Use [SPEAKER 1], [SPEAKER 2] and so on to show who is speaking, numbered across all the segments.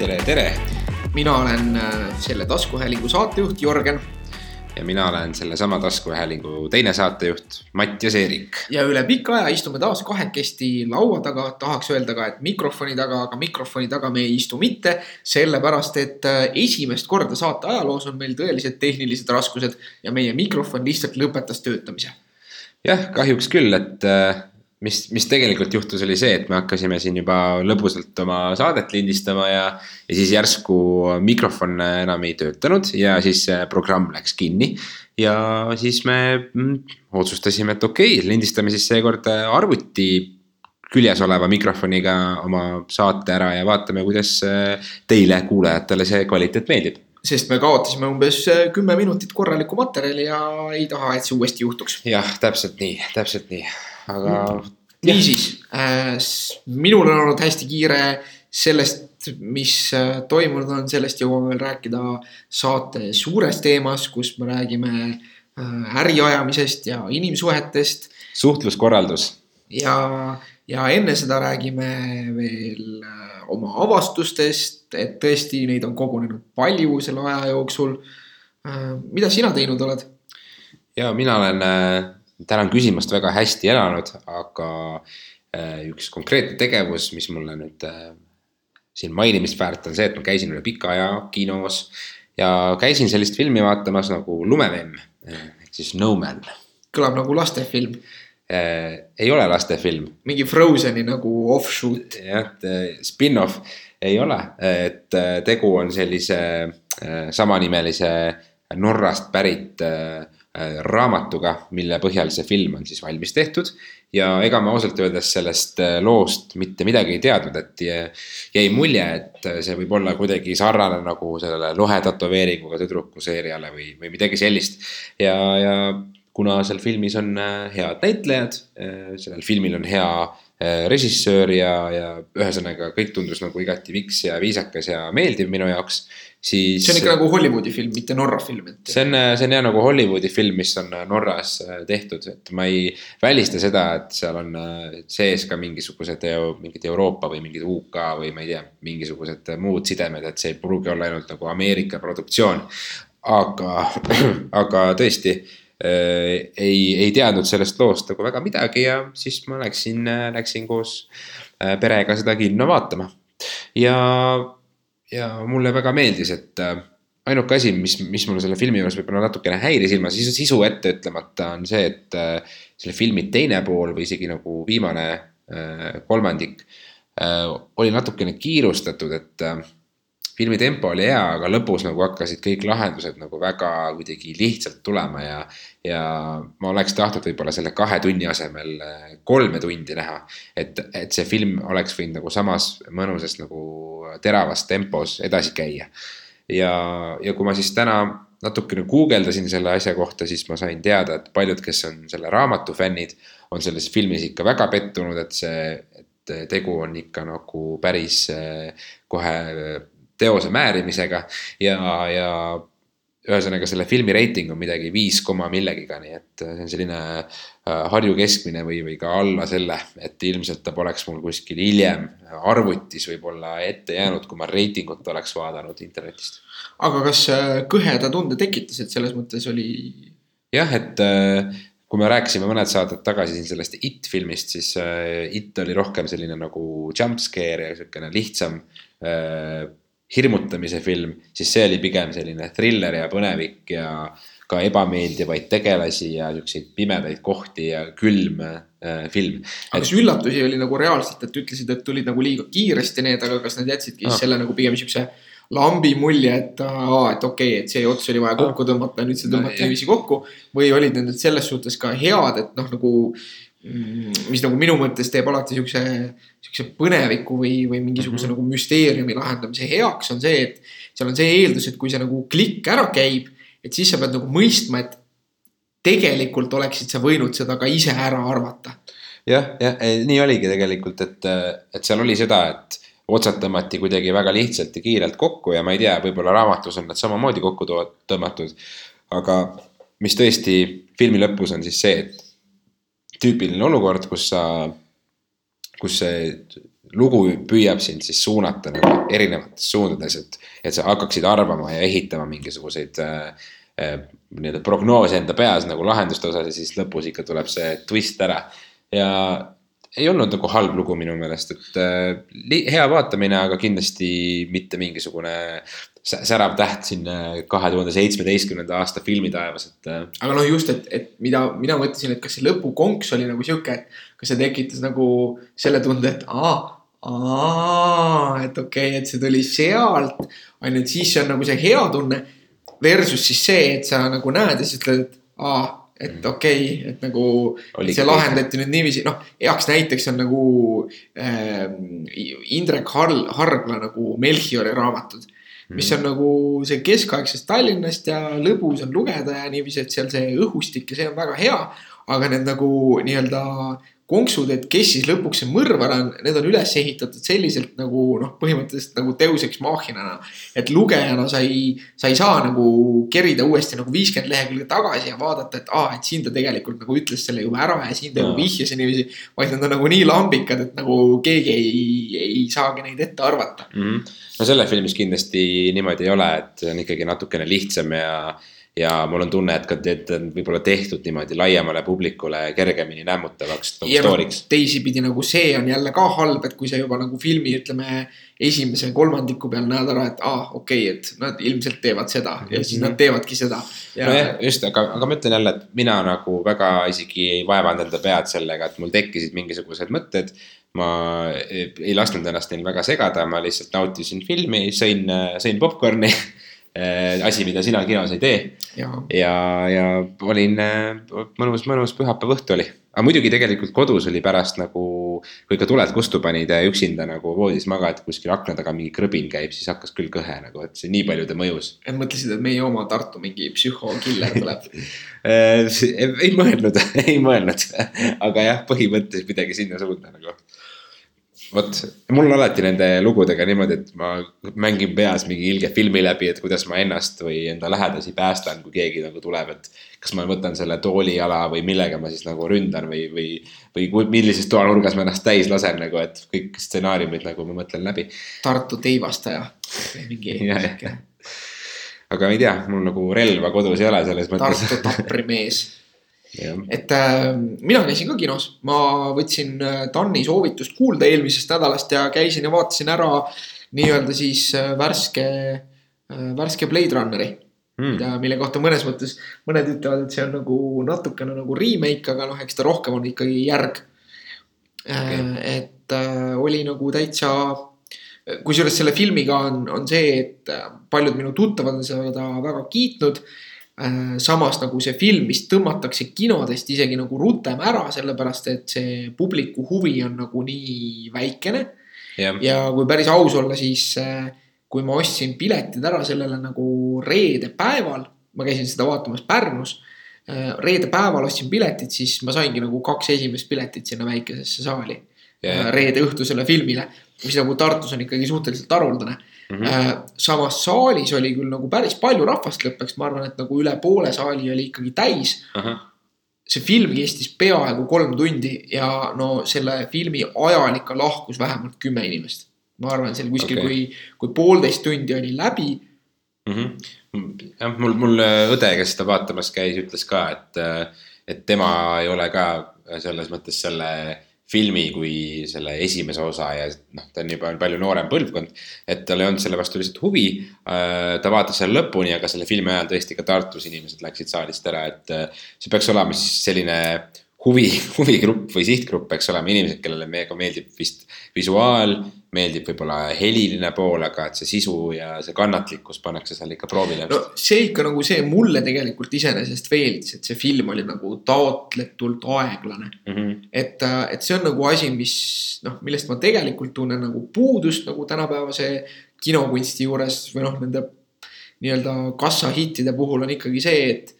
[SPEAKER 1] tere, tere
[SPEAKER 2] mina olen äh, selle taskuhäälingu saatejuht Jörgen.
[SPEAKER 1] ja mina olen sellesama taskuhäälingu teine saatejuht Mattias Eerik.
[SPEAKER 2] ja üle pika aja istume taas kahekesti laua taga, tahaks öelda ka, et mikrofoni taga, aga mikrofoni taga me ei istu mitte. sellepärast, et äh, esimest korda saate ajaloos on meil tõelised tehnilised raskused ja meie mikrofon lihtsalt lõpetas töötamise.
[SPEAKER 1] jah, kahjuks küll, et äh, mis, mis tegelikult juhtus, oli see, et me hakkasime siin juba lõbusalt oma saadet lindistama ja, ja siis järsku mikrofon enam ei töötanud ja siis programm läks kinni. ja siis me mm, otsustasime, et okei okay,, lindistame siis seekord arvuti küljes oleva mikrofoniga oma saate ära ja vaatame, kuidas teile, kuulajatele, see kvaliteet meeldib
[SPEAKER 2] sest me kaotasime umbes kümme minutit korralikku materjali ja ei taha, et see uuesti juhtuks.
[SPEAKER 1] jah, täpselt nii, täpselt nii aga.
[SPEAKER 2] Niisiis äh,, minul on olnud hästi kiire sellest, mis äh, toimunud on, sellest jõuame veel rääkida saate suures teemas, kus me räägime äh, äriajamisest ja inimsuhetest.
[SPEAKER 1] suhtluskorraldus.
[SPEAKER 2] ja, ja enne seda räägime veel äh, oma avastustest, et tõesti neid on kogunenud palju selle aja jooksul mida sina teinud oled?
[SPEAKER 1] ja mina olen tänan küsimast, väga hästi elanud, aga äh, üks konkreetne tegevus, mis mulle nüüd äh, siin mainimist väärt on see, et ma käisin üle pika aja kinos ja käisin sellist filmi vaatamas nagu Lumememm ehk siis No Man.
[SPEAKER 2] kõlab nagu lastefilm
[SPEAKER 1] äh,. ei ole lastefilm.
[SPEAKER 2] mingi Frozeni nagu offshoot.
[SPEAKER 1] jah, spin-off ei ole, et tegu on sellise samanimelise Norrast pärit Äh, raamatuga, mille põhjal see film on siis valmis tehtud. ja ega ma ausalt öeldes sellest äh, loost mitte midagi ei teadnud, et jäi mulje, et see võib olla kuidagi sarnane nagu sellele lohe tätoveeringuga tüdruku seeriale või, või midagi sellist. ja, ja kuna seal filmis on äh, head näitlejad, sellel filmil on hea režissöör ja, ja ühesõnaga kõik tundus nagu igati viks ja viisakas ja meeldiv minu jaoks siis.
[SPEAKER 2] see on ikka nagu Hollywoodi film, mitte Norra film, et.
[SPEAKER 1] see on, see on jah nagu Hollywoodi film, mis on Norras äh, tehtud, et ma ei välista seda, et seal on äh, sees ka mingisugused, mingid Euroopa või mingid UK või ma ei tea, mingisugused muud sidemed, et see ei pruugi olla ainult nagu Ameerika produktsioon. aga, aga tõesti äh, ei, ei teadnud sellest loost nagu väga midagi ja siis ma läksin, läksin koos äh, perega seda kinno vaatama. Ja ja mulle väga meeldis, et äh, ainuke asi, mis, mis mulle selle filmi juures võib-olla natukene häiris ilma sisu, sisu ette ütlemata, on see, et äh, selle filmi teine pool või isegi nagu viimane äh, kolmandik oli natukene kiirustatud, et filmi tempo oli hea, aga lõpus nagu hakkasid kõik lahendused nagu väga kuidagi lihtsalt tulema ja, ja ma oleks tahtnud võib-olla selle kahe tunni asemel äh, kolme tundi näha. et, et see film oleks võinud nagu samas mõnusas nagu teravas tempos edasi käia. ja, ja kui ma siis täna natukene guugeldasin selle asja kohta, siis ma sain teada, et paljud, kes on selle raamatu fännid, on selles filmis ikka väga pettunud, et see, et tegu on ikka nagu päris äh, kohe teose määrimisega ja, ja ühesõnaga selle filmi reiting on midagi viis koma millegiga, nii et see on selline äh, Harju keskmine või, või ka alla selle, et ilmselt ta poleks mul kuskil hiljem arvutis võib-olla ette jäänud, kui ma reitingut oleks vaadanud internetist.
[SPEAKER 2] aga kas äh, kõheda tunde tekitas, et selles mõttes oli?
[SPEAKER 1] jah, et äh, kui me rääkisime mõned saated tagasi siin sellest It filmist, siis It oli rohkem selline nagu jump scare ja siukene lihtsam hirmutamise film, siis see oli pigem selline thriller ja põnevik ja ka ebameeldivaid tegelasi ja siukseid pimedaid kohti ja külm äh, film.
[SPEAKER 2] aga kas üllatusi oli nagu reaalselt, et ütlesid, et tulid nagu liiga kiiresti need, aga kas nad jätsidki ah. selle nagu pigem siukse lambi mulje, et aa, et okei okay,, et see ots oli vaja kokku tõmmata, nüüd see tõmmati niiviisi kokku. või olid need selles suhtes ka head, et noh, nagu mis nagu minu mõttes teeb alati siukse, siukse põneviku või, või mingisuguse mm -hmm. nagu müsteeriumi lahendamise heaks on see, et seal on see eeldus, et kui see nagu klikk ära käib, et siis sa pead nagu mõistma, et tegelikult oleksid sa võinud seda ka ise ära arvata.
[SPEAKER 1] jah, jah, nii oligi tegelikult, et, et seal oli seda, et otsad tõmmati kuidagi väga lihtsalt ja kiirelt kokku ja ma ei tea, võib-olla raamatus on nad samamoodi kokku tõmmatud. aga mis tõesti filmi lõpus on siis see, et tüüpiline olukord, kus sa, kus see lugu püüab sind siis suunata nagu erinevates suundades, et, et sa hakkaksid arvama ja ehitama mingisuguseid äh, äh, nii-öelda prognoose enda peas nagu lahenduste osas ja siis lõpus ikka tuleb see twist ära. ja ei olnud nagu halb lugu minu meelest, et äh, hea vaatamine, aga kindlasti mitte mingisugune särav täht siin kahe tuhande seitsmeteistkümnenda aasta filmitaevas, et. Äh,
[SPEAKER 2] aga noh, just, et, et mida mina mõtlesin, et kas see lõpukonks oli nagu sihuke, et kas see tekitas nagu selle tunde, et aa, aa, et okei okay,, et see tuli sealt. on ju, et siis see on nagu see hea tunne versus siis see, et sa nagu näed ja siis ütled, et aa et mhm. okei okay,, et nagu Oli see lahendati nüüd niiviisi, noh, heaks näiteks on nagu äh, Indrek Har-, Hargla nagu Melchiori raamatud mis on nagu see keskaegsest Tallinnast ja lõbus on lugeda ja niiviisi, et seal see õhustik ja see on väga hea. aga need nagu nii-öelda konksud, et kes siis lõpuks see mõrvar on, need on üles ehitatud selliselt nagu noh, põhimõtteliselt nagu teuseks maahinana. et lugejana sa ei, sa ei saa nagu kerida uuesti nagu viiskümmend lehekülge tagasi ja vaadata, et aa, et siin ta tegelikult nagu ütles selle juba ära ja siin ta juba vihjas ja niiviisi. vaid nad on nagu nii lambikad, et nagu keegi ei, ei saagi neid ette arvata
[SPEAKER 1] mm. -hmm. no selle filmis kindlasti niimoodi ei ole, et see on ikkagi natukene lihtsam ja ja mul on tunne, et ka need on võib-olla tehtud niimoodi laiemale publikule kergemini nämmutavaks
[SPEAKER 2] nagu story'ks. teisipidi nagu see on jälle ka halb, et kui sa juba nagu filmi ütleme esimese kolmandiku peal näed ära, et aa ah,, okei okay,, et nad ilmselt teevad seda ja mm -hmm. siis nad teevadki seda
[SPEAKER 1] ja.... nojah, just, aga, aga ma ütlen jälle, et mina nagu väga isegi ei vaevanud enda pead sellega, et mul tekkisid mingisugused mõtted ma ei lasknud ennast neil väga segada, ma lihtsalt nautisin filmi, sõin, sõin popkorni asi, mida sina kinos ei tee. ja, ja, ja olin äh, mõnus, mõnus pühapäeva õhtu oli. aga muidugi tegelikult kodus oli pärast nagu, kui ikka tuled kustu panid ja üksinda nagu voodis magad, kuskil akna taga mingi krõbin käib, siis hakkas küll kõhe nagu, et see nii palju ta mõjus.
[SPEAKER 2] et mõtlesid, et meie oma Tartu mingi psühhokiller tuleb
[SPEAKER 1] ei mõelnud ei mõelnud, aga jah, põhimõtteliselt midagi sinna suunda nagu vot, mul on alati nende lugudega niimoodi, et ma mängin peas mingi ilge filmi läbi, et kuidas ma ennast või enda lähedasi päästan, kui keegi nagu tuleb, et. kas ma võtan selle tooliala või millega ma siis nagu ründan või, või, või millises toanurgas ma ennast täis lasen nagu, et kõik stsenaariumid nagu ma mõtlen läbi.
[SPEAKER 2] Tartu teivastaja, mingi
[SPEAKER 1] aga ma ei tea, mul nagu relva kodus ei ole selles
[SPEAKER 2] mõttes. Tartu taprimees et äh, mina käisin ka kinos, ma võtsin äh, Tanni soovitust kuulda eelmisest nädalast ja käisin ja vaatasin ära nii-öelda siis äh, värske äh,, värske Blade Runneri mm.. ja mille kohta mõnes mõttes mõned ütlevad, et see on nagu natukene nagu remake, aga noh, eks ta rohkem on ikkagi järg. Okay.. et äh, oli nagu täitsa kusjuures selle filmiga on, on see, et paljud minu tuttavad on seda väga kiitnud samas nagu see film vist tõmmatakse kinodest isegi nagu rutem ära, sellepärast et see publiku huvi on nagu nii väikene. ja kui päris aus olla, siis äh, kui ma ostsin piletid ära sellele nagu reedepäeval, ma käisin seda vaatamas Pärnus. Äh, reedepäeval ostsin piletid, siis ma saingi nagu kaks esimest piletit sinna väikesesse saali. reede õhtusele filmile, mis nagu Tartus on ikkagi suhteliselt haruldane Mm -hmm. samas saalis oli küll nagu päris palju rahvast lõppeks, ma arvan, et nagu üle poole saali oli ikkagi täis uh. -huh. see film kestis peaaegu kolm tundi ja no selle filmi ajal ikka lahkus vähemalt kümme inimest. ma arvan, see oli kuskil okay., kui, kui poolteist tundi oli läbi
[SPEAKER 1] mm. -hmm. jah, mul, mul õde, kes seda vaatamas käis, ütles ka, et, et tema ei ole ka selles mõttes selle filmi kui selle esimese osa ja noh, ta on juba palju noorem põlvkond. et tal ei olnud selle vastu lihtsalt huvi. Äh, ta vaatas selle lõpuni, aga selle filmi ajal tõesti ka Tartus inimesed läksid saalist ära, et äh, see peaks olema siis selline huvi, huvigrupp või sihtgrupp, eks ole, inimesed, kellele meiega meeldib vist visuaal, meeldib võib-olla heliline pool, aga et see sisu ja see kannatlikkus pannakse seal ikka proovile.
[SPEAKER 2] no see ikka nagu see mulle tegelikult iseenesest meeldis, et see film oli nagu taotletult aeglane mm. -hmm. et, et see on nagu asi, mis noh, millest ma tegelikult tunnen nagu puudust nagu tänapäevase kinokunsti juures või noh, nende nii-öelda kassahittide puhul on ikkagi see, et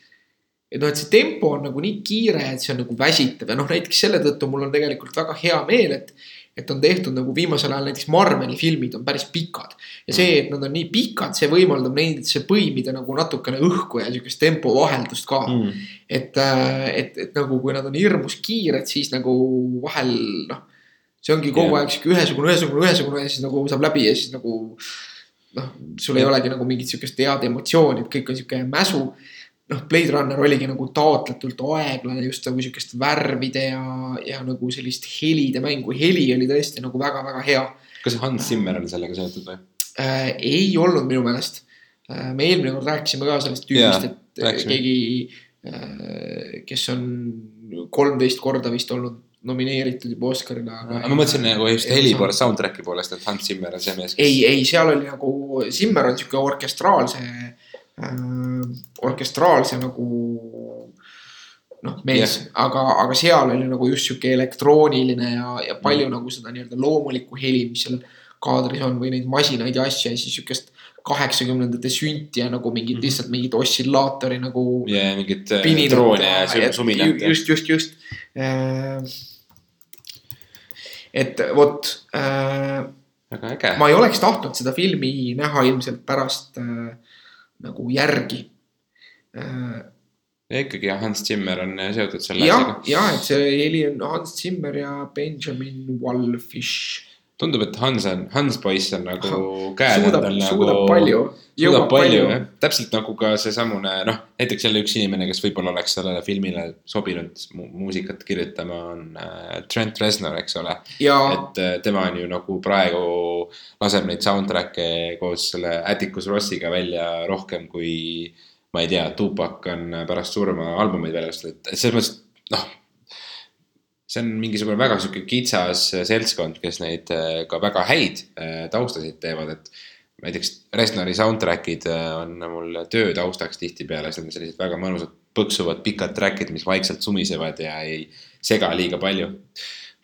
[SPEAKER 2] et noh, et see tempo on nagu nii kiire, et see on nagu väsitav ja noh, näiteks selle tõttu mul on tegelikult väga hea meel, et. et on tehtud nagu viimasel ajal näiteks Marveli filmid on päris pikad. ja see, et nad on nii pikad, see võimaldab neisse põimida nagu natukene õhku ja sihukest tempovaheldust ka mm.. et, äh, et, et nagu kui nad on hirmus kiired, siis nagu vahel noh see ongi kogu aeg sihuke ühesugune, ühesugune, ühesugune ja siis nagu saab läbi ja siis nagu noh, sul ei olegi nagu mingit sihukest head emotsiooni, et kõik on sihuke mäsu. Noh, Blade Runner oligi nagu taotletult aeglane just nagu sihukest värvide ja, ja nagu sellist helide mängu, heli oli tõesti nagu väga-väga hea.
[SPEAKER 1] kas Hans Zimmer on sellega seotud või
[SPEAKER 2] äh,? ei olnud minu meelest äh,. me eelmine kord rääkisime ka sellest tüübist, et rääkisime. keegi äh,, kes on kolmteist korda vist olnud nomineeritud juba Oscarile,
[SPEAKER 1] aga. ma mõtlesin nagu just heli poolest, soundtrack'i poolest, et Hans Zimmer on see mees
[SPEAKER 2] kes.... ei, ei, seal oli nagu, Zimmer on sihuke orkestraalse äh,, orkestraalse nagu noh, mees yeah., aga, aga seal oli nagu just sihuke elektrooniline ja, ja palju mm. nagu seda nii-öelda loomulikku heli, mis seal kaadris on või neid masinaid ja asju ja siis sihukest kaheksakümnendate sünti ja nagu mingit mm -hmm. lihtsalt mingit oscillaatori nagu.
[SPEAKER 1] ja mingit droone ja suminat.
[SPEAKER 2] just, just, just äh, et vot äh,.
[SPEAKER 1] väga äge.
[SPEAKER 2] ma ei oleks tahtnud seda filmi näha ilmselt pärast äh, nagu järgi
[SPEAKER 1] äh,. ja ikkagi Hans Zimmer on seotud selle
[SPEAKER 2] asjaga. ja, et see heli on Hans Zimmer ja Benjamin Wallfish
[SPEAKER 1] tundub, et Hans on, Hans poiss on nagu käed
[SPEAKER 2] suudab, endal nagu. suudab palju.
[SPEAKER 1] suudab palju, jah. täpselt nagu ka seesamune, noh, näiteks jälle üks inimene, kes võib-olla oleks sellele filmile sobinud mu muusikat kirjutama, on äh, Trent Reznor, eks ole. et äh, tema on ju nagu praegu laseb neid soundtrack'e koos selle Atticus Rossiga välja rohkem kui ma ei tea, Tupac on pärast surma albumeid välja lastud, et selles mõttes, noh see on mingisugune väga sihuke kitsas seltskond, kes neid äh, ka väga häid äh, taustasid teevad, et näiteks Resnari soundtrack'id äh, on mul töö taustaks tihtipeale, need on sellised väga mõnusad põksuvad pikad track'id, mis vaikselt sumisevad ja ei sega liiga palju.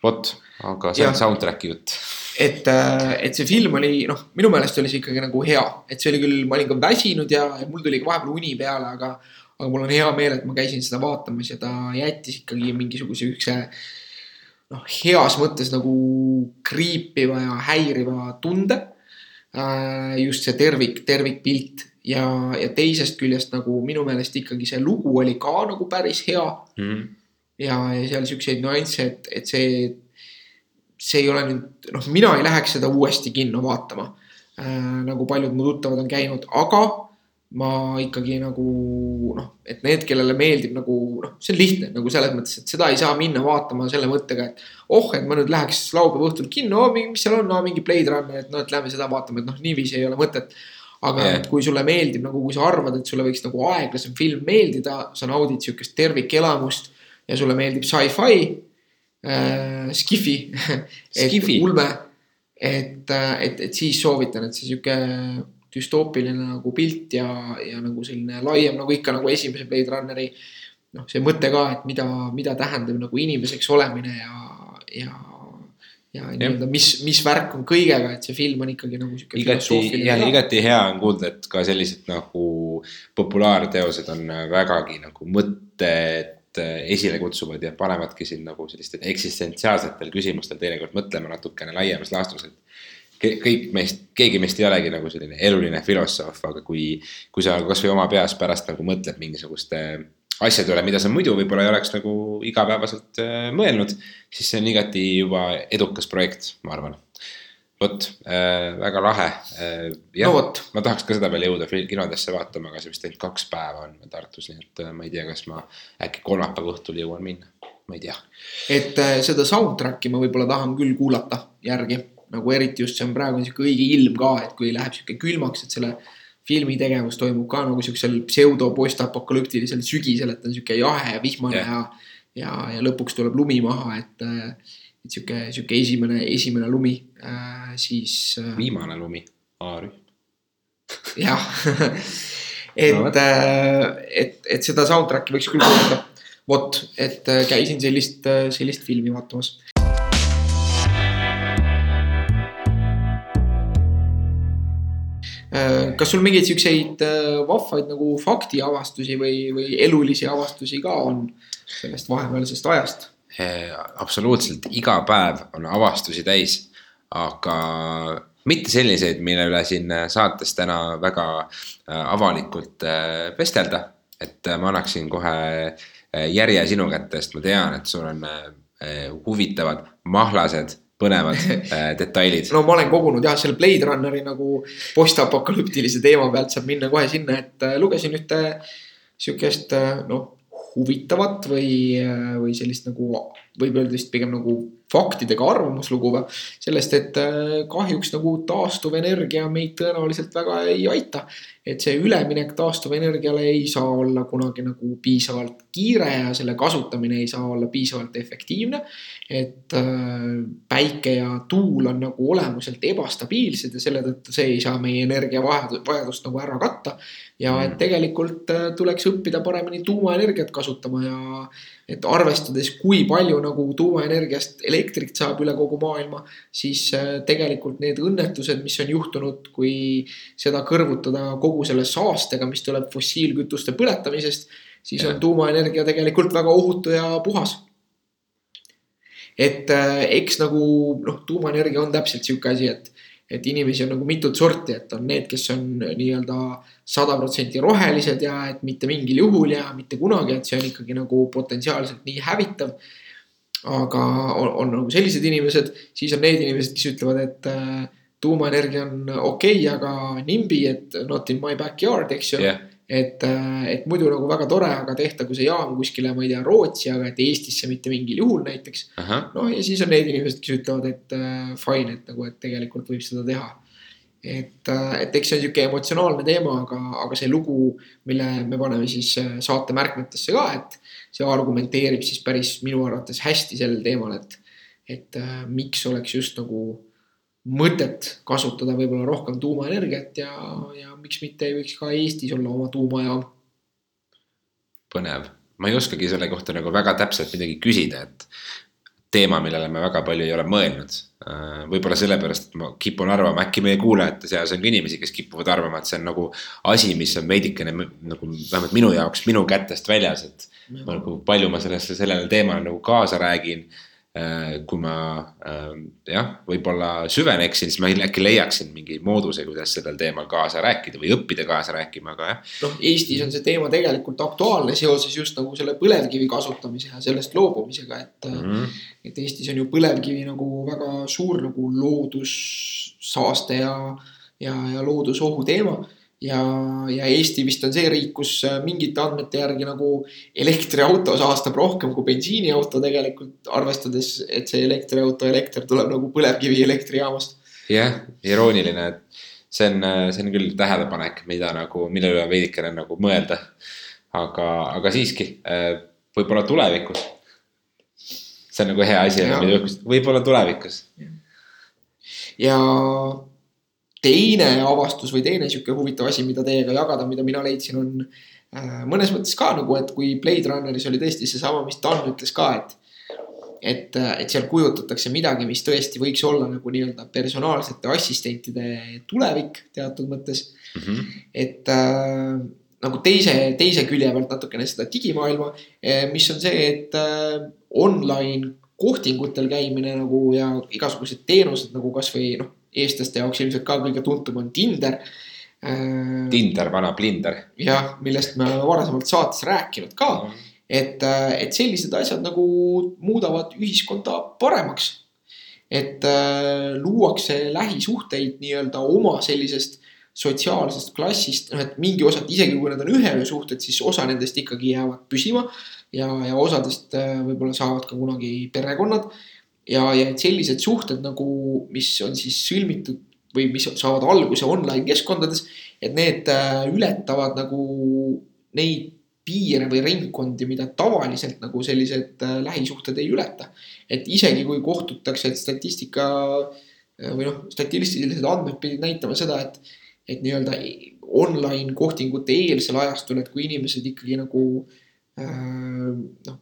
[SPEAKER 1] vot, aga see ja. on soundtrack'i jutt.
[SPEAKER 2] et, et see film oli, noh, minu meelest oli see ikkagi nagu hea, et see oli küll, ma olin ka väsinud ja, ja mul tuli ka vahepeal uni peale, aga aga mul on hea meel, et ma käisin seda vaatamas ja ta jättis ikkagi mingisuguse siukse noh, heas mõttes nagu kriipiva ja häiriva tunde. Äh, just see tervik, tervikpilt ja, ja teisest küljest nagu minu meelest ikkagi see lugu oli ka nagu päris hea mm.. ja, ja seal siukseid nüansse, et, et see, see ei ole nüüd, noh, mina ei läheks seda uuesti kinno vaatama äh,. nagu paljud mu tuttavad on käinud, aga ma ikkagi nagu noh, et need, kellele meeldib nagu noh, see on lihtne nagu selles mõttes, et seda ei saa minna vaatama selle mõttega, et oh, et ma nüüd läheks laupäeva õhtul kinno oh,, mis seal on no,, mingi Blade Runner, et noh, et lähme seda vaatama, et noh, niiviisi ei ole mõtet. aga yeah. et kui sulle meeldib nagu, kui sa arvad, et sulle võiks nagu aeglasem film meeldida, sa naudid sihukest tervikelamust ja sulle meeldib sci-fi äh,, skifi ulme, et, et, et siis soovitan, et see sihuke düstoopiline nagu pilt ja, ja nagu selline laiem nagu ikka nagu esimese Blade Runneri. noh, see mõte ka, et mida, mida tähendab nagu inimeseks olemine ja, ja, ja nii-öelda, mis, mis värk on kõigega, et see film on ikkagi nagu sihuke.
[SPEAKER 1] igati, jah, igati hea on kuulda, et ka sellised nagu populaarteosed on vägagi nagu mõtted esile kutsuvad ja panevadki sind nagu sellistel eksistentsiaalsetel küsimustel teinekord mõtlema natukene laiemas laastus, et kõik meist, keegi meist ei olegi nagu selline eluline filosoof, aga kui, kui sa kasvõi oma peas pärast nagu mõtled mingisuguste asjade üle, mida sa muidu võib-olla ei oleks nagu igapäevaselt äh, mõelnud, siis see on igati juba edukas projekt, ma arvan. vot äh,, väga lahe äh,. jah no,, ma tahaks ka seda veel jõuda kinodesse vaatama, aga see vist ainult kaks päeva on Tartus, nii et äh, ma ei tea, kas ma äkki kolmapäeva õhtul jõuan minna, ma ei tea.
[SPEAKER 2] et äh, seda soundtrack'i ma võib-olla tahan küll kuulata järgi nagu eriti just see on praegu sihuke õige ilm ka, et kui läheb sihuke külmaks, et selle filmi tegevus toimub ka nagu siuksel pseudo postapokalüptilisel sügisel, et on sihuke jahe ja vihmane yeah. ja, ja, ja lõpuks tuleb lumi maha, et, et sihuke, sihuke esimene, esimene lumi äh,, siis
[SPEAKER 1] äh,. viimane lumi, A-rühm.
[SPEAKER 2] jah et no,, äh, et, et seda soundtrack'i võiks küll kuulata. vot, et äh, käisin sellist, äh, sellist filmi vaatamas kas sul mingeid siukseid äh, vahvaid nagu faktiavastusi või, või elulisi avastusi ka on sellest vahepealsest ajast?
[SPEAKER 1] absoluutselt, iga päev on avastusi täis, aga mitte selliseid, mille üle siin saates täna väga äh, avalikult vestelda. et ma annaksin kohe järje sinu kätte, sest ma tean, et sul on huvitavad mahlased põnevad äh, detailid.
[SPEAKER 2] no ma olen kogunud jah, selle Blade Runneri nagu postapokalüptilise teema pealt saab minna kohe sinna, et äh, lugesin ühte sihukest äh, noh, huvitavat või, või sellist nagu võib öelda vist pigem nagu faktidega arvamuslugu või. sellest, et kahjuks nagu taastuvenergia meid tõenäoliselt väga ei aita et see üleminek taastuvenergiale ei saa olla kunagi nagu piisavalt kiire ja selle kasutamine ei saa olla piisavalt efektiivne. et äh, päike ja tuul on nagu olemuselt ebastabiilsed ja selle tõttu see ei saa meie energiavajadust nagu ära katta. ja et mm. tegelikult äh, tuleks õppida paremini tuumaenergiat kasutama ja et arvestades, kui palju nagu tuumaenergiast elektrit saab üle kogu maailma, siis äh, tegelikult need õnnetused, mis on juhtunud, kui seda kõrvutada kogu selle saastega, mis tuleb fossiilkütuste põletamisest, siis ja. on tuumaenergia tegelikult väga ohutu ja puhas. et äh, eks nagu noh, tuumaenergia on täpselt sihuke asi, et et inimesi on nagu mitut sorti, et on need, kes on nii-öelda sada protsenti rohelised ja et mitte mingil juhul ja mitte kunagi, et see on ikkagi nagu potentsiaalselt nii hävitav. aga on, on nagu sellised inimesed, siis on need inimesed, kes ütlevad, et äh, tuumaenergia on okei okay,, aga nimbi, et not in my backyard, eks ju yeah et, äh, et muidu nagu väga tore, aga tehtagu see jaam kuskile, ma ei tea, Rootsi, aga et Eestisse mitte mingil juhul näiteks. no ja siis on need inimesed, kes ütlevad, et äh, fine, et nagu, et tegelikult võib seda teha. et, äh, et eks see on sihuke emotsionaalne teema, aga, aga see lugu, mille me paneme siis äh, saate märkmetesse ka, et see argumenteerib siis päris minu arvates hästi sel teemal, et, et äh, miks oleks just nagu mõtet kasutada võib-olla rohkem tuumaenergiat ja, ja miks mitte ei võiks ka Eestis olla oma tuumajaam.
[SPEAKER 1] põnev, ma ei oskagi selle kohta nagu väga täpselt midagi küsida, et teema, millele me väga palju ei ole mõelnud. Äh, võib-olla sellepärast, et ma kipun arvama, äkki meie kuulajate seas on ka inimesi, kes kipuvad arvama, et see on nagu asi, mis on veidikene nagu vähemalt minu jaoks minu kätest väljas, et. nagu palju ma sellesse, sellele teemale nagu kaasa räägin kui ma äh, jah, võib-olla süveneksin, siis ma äkki leiaksin mingi mooduse, kuidas sellel teemal kaasa rääkida või õppida kaasa rääkima, aga jah.
[SPEAKER 2] noh, Eestis on see teema tegelikult aktuaalne seoses just nagu selle põlevkivi kasutamise ja sellest loobumisega, et mm. -hmm. et Eestis on ju põlevkivi nagu väga suur nagu loodussaaste ja, ja, ja loodusohu teema ja, ja Eesti vist on see riik, kus äh, mingite andmete järgi nagu elektriauto saastab rohkem kui bensiiniauto tegelikult, arvestades, et see elektriauto elekter tuleb nagu põlevkivi elektrijaamast.
[SPEAKER 1] jah, irooniline, et see on, äh, see on küll tähelepanek, mida nagu, mille üle veidikene nagu mõelda. aga, aga siiski, äh, võib-olla tulevikus. see on nagu hea asi, võib-olla tulevikus.
[SPEAKER 2] ja teine avastus või teine sihuke huvitav asi, mida teiega jagada, mida mina leidsin, on äh, mõnes mõttes ka nagu, et kui Blade Runneris oli tõesti seesama, mis Dan ütles ka, et. et, et seal kujutatakse midagi, mis tõesti võiks olla nagu nii-öelda personaalsete assistentide tulevik teatud mõttes mm. -hmm. et äh, nagu teise, teise külje pealt natukene seda digimaailma, eh, mis on see, et äh, online kohtingutel käimine nagu ja igasugused teenused nagu kasvõi noh eestlaste jaoks ilmselt ka kõige tuntum on Tinder.
[SPEAKER 1] Tinder, vana Blinder.
[SPEAKER 2] jah, millest me oleme varasemalt saates rääkinud ka mm. -hmm. et, äh, et sellised asjad nagu muudavad ühiskonda paremaks. et äh, luuakse lähisuhteid nii-öelda oma sellisest sotsiaalsest klassist, noh, et mingi osad, isegi kui need on ühe öö suhted, siis osa nendest ikkagi jäävad püsima. ja, ja osadest äh, võib-olla saavad ka kunagi perekonnad ja, ja et sellised suhted nagu, mis on siis sõlmitud või mis saavad alguse online keskkondades, et need äh, ületavad nagu neid piire või ringkondi, mida tavaliselt nagu sellised äh, lähisuhted ei ületa. et isegi kui kohtutakse, et statistika äh, või noh, statistilised andmed pidid näitama seda, et, et nii-öelda online kohtingute eelsel ajastul, et kui inimesed ikkagi nagu noh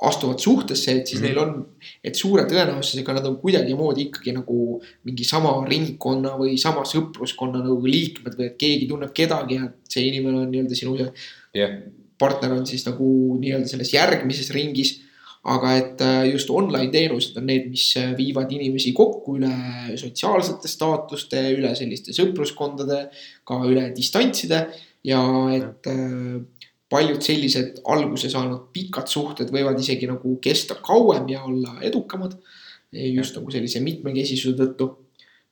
[SPEAKER 2] astuvad suhtesse, et siis mm -hmm. neil on, et suure tõenäosusega nad on kuidagimoodi ikkagi nagu mingi sama ringkonna või sama sõpruskonna nagu liikmed või et keegi tunneb kedagi ja see inimene on nii-öelda sinu yeah. partner on siis nagu nii-öelda selles järgmises ringis. aga et äh, just online teenused on need, mis äh, viivad inimesi kokku üle sotsiaalsete staatuste, üle selliste sõpruskondade, ka üle distantside ja et äh, paljud sellised alguse saanud pikad suhted võivad isegi nagu kesta kauem ja olla edukamad. just nagu sellise mitmekesisuse tõttu.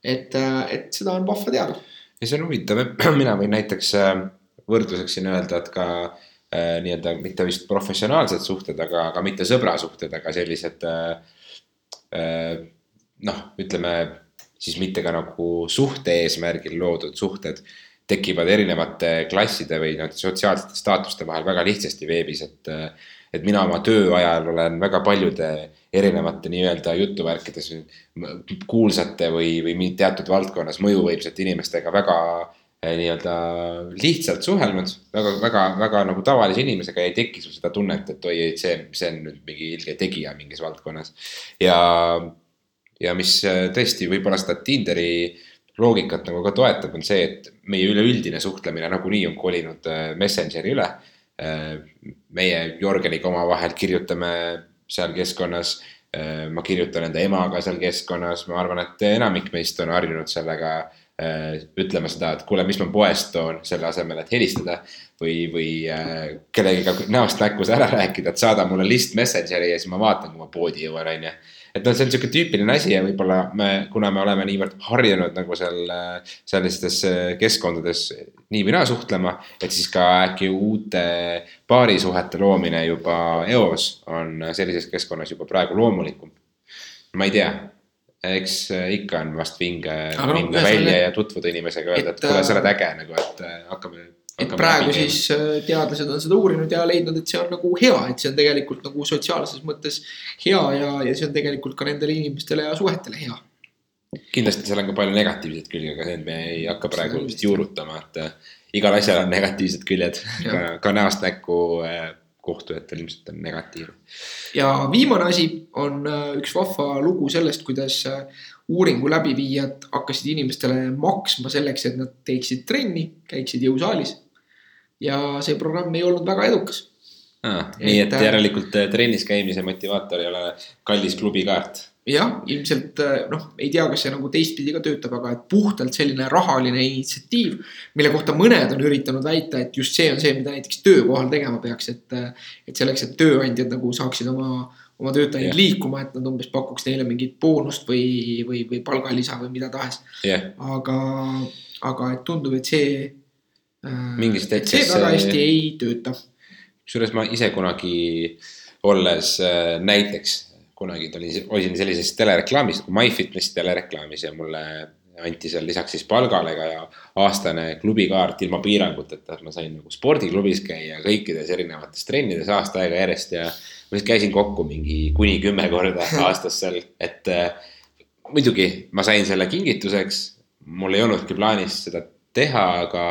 [SPEAKER 2] et, et seda on vahva teada.
[SPEAKER 1] ja see on huvitav, mina võin näiteks võrdluseks siin öelda, et ka äh, nii-öelda mitte vist professionaalsed suhted, aga, aga mitte sõbrasuhted, aga sellised äh, äh, noh, ütleme siis mitte ka nagu suhte eesmärgil loodud suhted tekivad erinevate klasside või nii-öelda sotsiaalsete staatuste vahel väga lihtsasti veebis, et et mina oma töö ajal olen väga paljude erinevate nii-öelda jutuvärkides kuulsate või, või teatud valdkonnas mõjuvõimsate inimestega väga Eh, nii-öelda lihtsalt suhelnud väga, väga, väga nagu tavalise inimesega ei teki sul seda tunnet, et oi, see, see on nüüd mingi ilge tegija mingis valdkonnas. ja, ja mis eh, tõesti võib-olla seda Tinderi loogikat nagu ka toetab, on see, et meie üleüldine suhtlemine nagunii on kolinud eh, Messengeri üle. meie Jörgeniga omavahel kirjutame seal keskkonnas ma kirjutan enda emaga seal keskkonnas, ma arvan, et enamik meist on harjunud sellega Äh, ütlema seda, et kuule, mis ma poest toon, selle asemel, et helistada. või, või äh, kellegiga näost näkku ära rääkida, et saada mulle list Messengeri ja siis ma vaatan, kui ma poodi jõuan, on ju. Et noh, see on sihuke tüüpiline asi ja võib-olla me, kuna me oleme niivõrd harjunud nagu seal sellistes keskkondades nii või naa suhtlema. et siis ka äkki uute paarisuhete loomine juba eos on sellises keskkonnas juba praegu loomulikum. ma ei tea eks äh, ikka on vast vinge minna välja ja tutvuda inimesega, öelda, et kuule, sa oled äge nagu, et äh, hakkame.
[SPEAKER 2] Et praegu siis äh, teadlased on seda uurinud ja leidnud, et see on nagu hea, et see on tegelikult nagu sotsiaalses mõttes hea ja, ja see on tegelikult ka nendele inimestele ja suhetele hea.
[SPEAKER 1] kindlasti seal on ka palju negatiivseid külgi, aga need me ei hakka praegu vist juurutama, et igal asjal on negatiivsed küljed, ka, ka näost näkku kohtujatel ilmselt on negatiivne.
[SPEAKER 2] ja viimane asi on äh, üks vahva lugu sellest, kuidas äh, uuringu läbiviijad hakkasid inimestele maksma selleks, et nad teeksid trenni, käiksid jõusaalis. Ja see programm ei olnud väga edukas
[SPEAKER 1] ah,. nii et, et äh, järelikult trennis käimise motivaator ei ole kallis klubikaart
[SPEAKER 2] jah, ilmselt äh, noh, ei tea, kas see nagu teistpidi ka töötab, aga et puhtalt selline rahaline initsiatiiv, mille kohta mõned on üritanud väita, et just see on see, mida näiteks töökohal tegema peaks, et. Äh, et selleks, et tööandjad nagu saaksid oma, oma töötajaid yeah. liikuma, et nad umbes pakuks neile mingit boonust või, või, või palgalisa või mida tahes
[SPEAKER 1] yeah..
[SPEAKER 2] aga, aga et tundub, et see.
[SPEAKER 1] Äh, mingist
[SPEAKER 2] hetkest. see väga hästi ei tööta.
[SPEAKER 1] kusjuures ma ise kunagi olles näiteks kunagi olin, olin sellises telereklaamis nagu MyFitness telereklaamis ja mulle anti seal lisaks siis palgale ka aastane klubikaart ilma piiranguteta, et ma sain nagu spordiklubis käia kõikides erinevates trennides aasta aega järjest ja. ma siis käisin kokku mingi kuni kümme korda aastas seal, et äh, muidugi ma sain selle kingituseks. mul ei olnudki plaanis seda teha, aga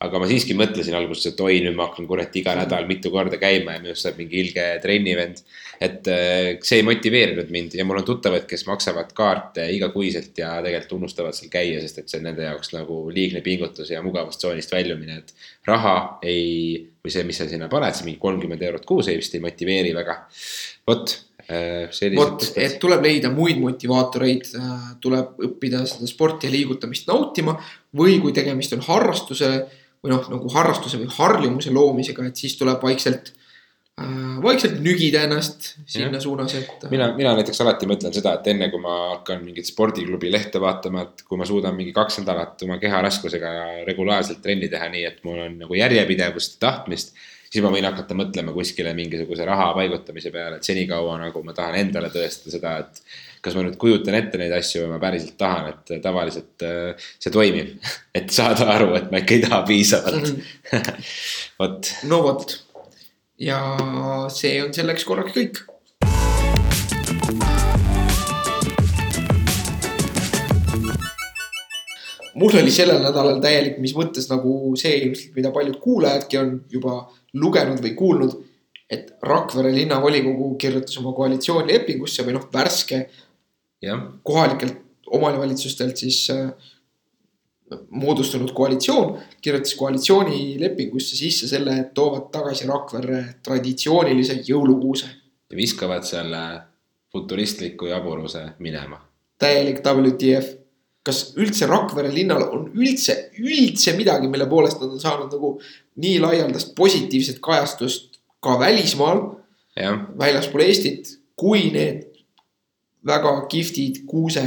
[SPEAKER 1] aga ma siiski mõtlesin alguses, et oi, nüüd ma hakkan kurat iga nädal mitu korda käima ja minust saab mingi ilge trennivend. et äh, see ei motiveerinud mind ja mul on tuttavad, kes maksavad kaarte igakuiselt ja tegelikult unustavad seal käia, sest et see on nende jaoks nagu liigne pingutus ja mugavustsoonist väljumine, et. raha ei, või see, mis sa sinna paned, see mingi kolmkümmend eurot kuus ei vist ei motiveeri väga. vot
[SPEAKER 2] äh, vot, et tuleb leida muid motivaatoreid, äh, tuleb õppida seda sporti ja liigutamist nautima või kui tegemist on harrastuse või noh, nagu harrastuse või harjumuse loomisega, et siis tuleb vaikselt äh,, vaikselt nügida ennast sinna ja. suunas, et.
[SPEAKER 1] mina, mina näiteks alati mõtlen seda, et enne kui ma hakkan mingit spordiklubi lehte vaatama, et kui ma suudan mingi kaks nädalat oma keharaskusega regulaarselt trenni teha, nii et mul on nagu järjepidevust, tahtmist siis ma võin hakata mõtlema kuskile mingisuguse raha paigutamise peale, et senikaua nagu ma tahan endale tõestada seda, et kas ma nüüd kujutan ette neid asju või ma päriselt tahan, et tavaliselt äh, see toimib. et saada aru, et ma ikka ei taha piisavalt vot.
[SPEAKER 2] no vot ja see on selleks korraks kõik mul oli sellel nädalal täielik, mis mõttes nagu see ilmselt, mida paljud kuulajadki on juba lugenud või kuulnud. et Rakvere linnavolikogu kirjutas oma koalitsioonilepingusse või noh, värske kohalikelt omavalitsustelt siis äh, moodustunud koalitsioon kirjutas koalitsioonilepingusse sisse selle, et toovad tagasi Rakverre traditsioonilise jõulukuuse.
[SPEAKER 1] ja viskavad selle futuristliku jaburuse minema.
[SPEAKER 2] täielik WTF. Kas üldse Rakvere linnal on üldse, üldse midagi, mille poolest nad on saanud nagu nii laialdast positiivset kajastust ka välismaal. väljaspool Eestit, kui need väga kihvtid kuuse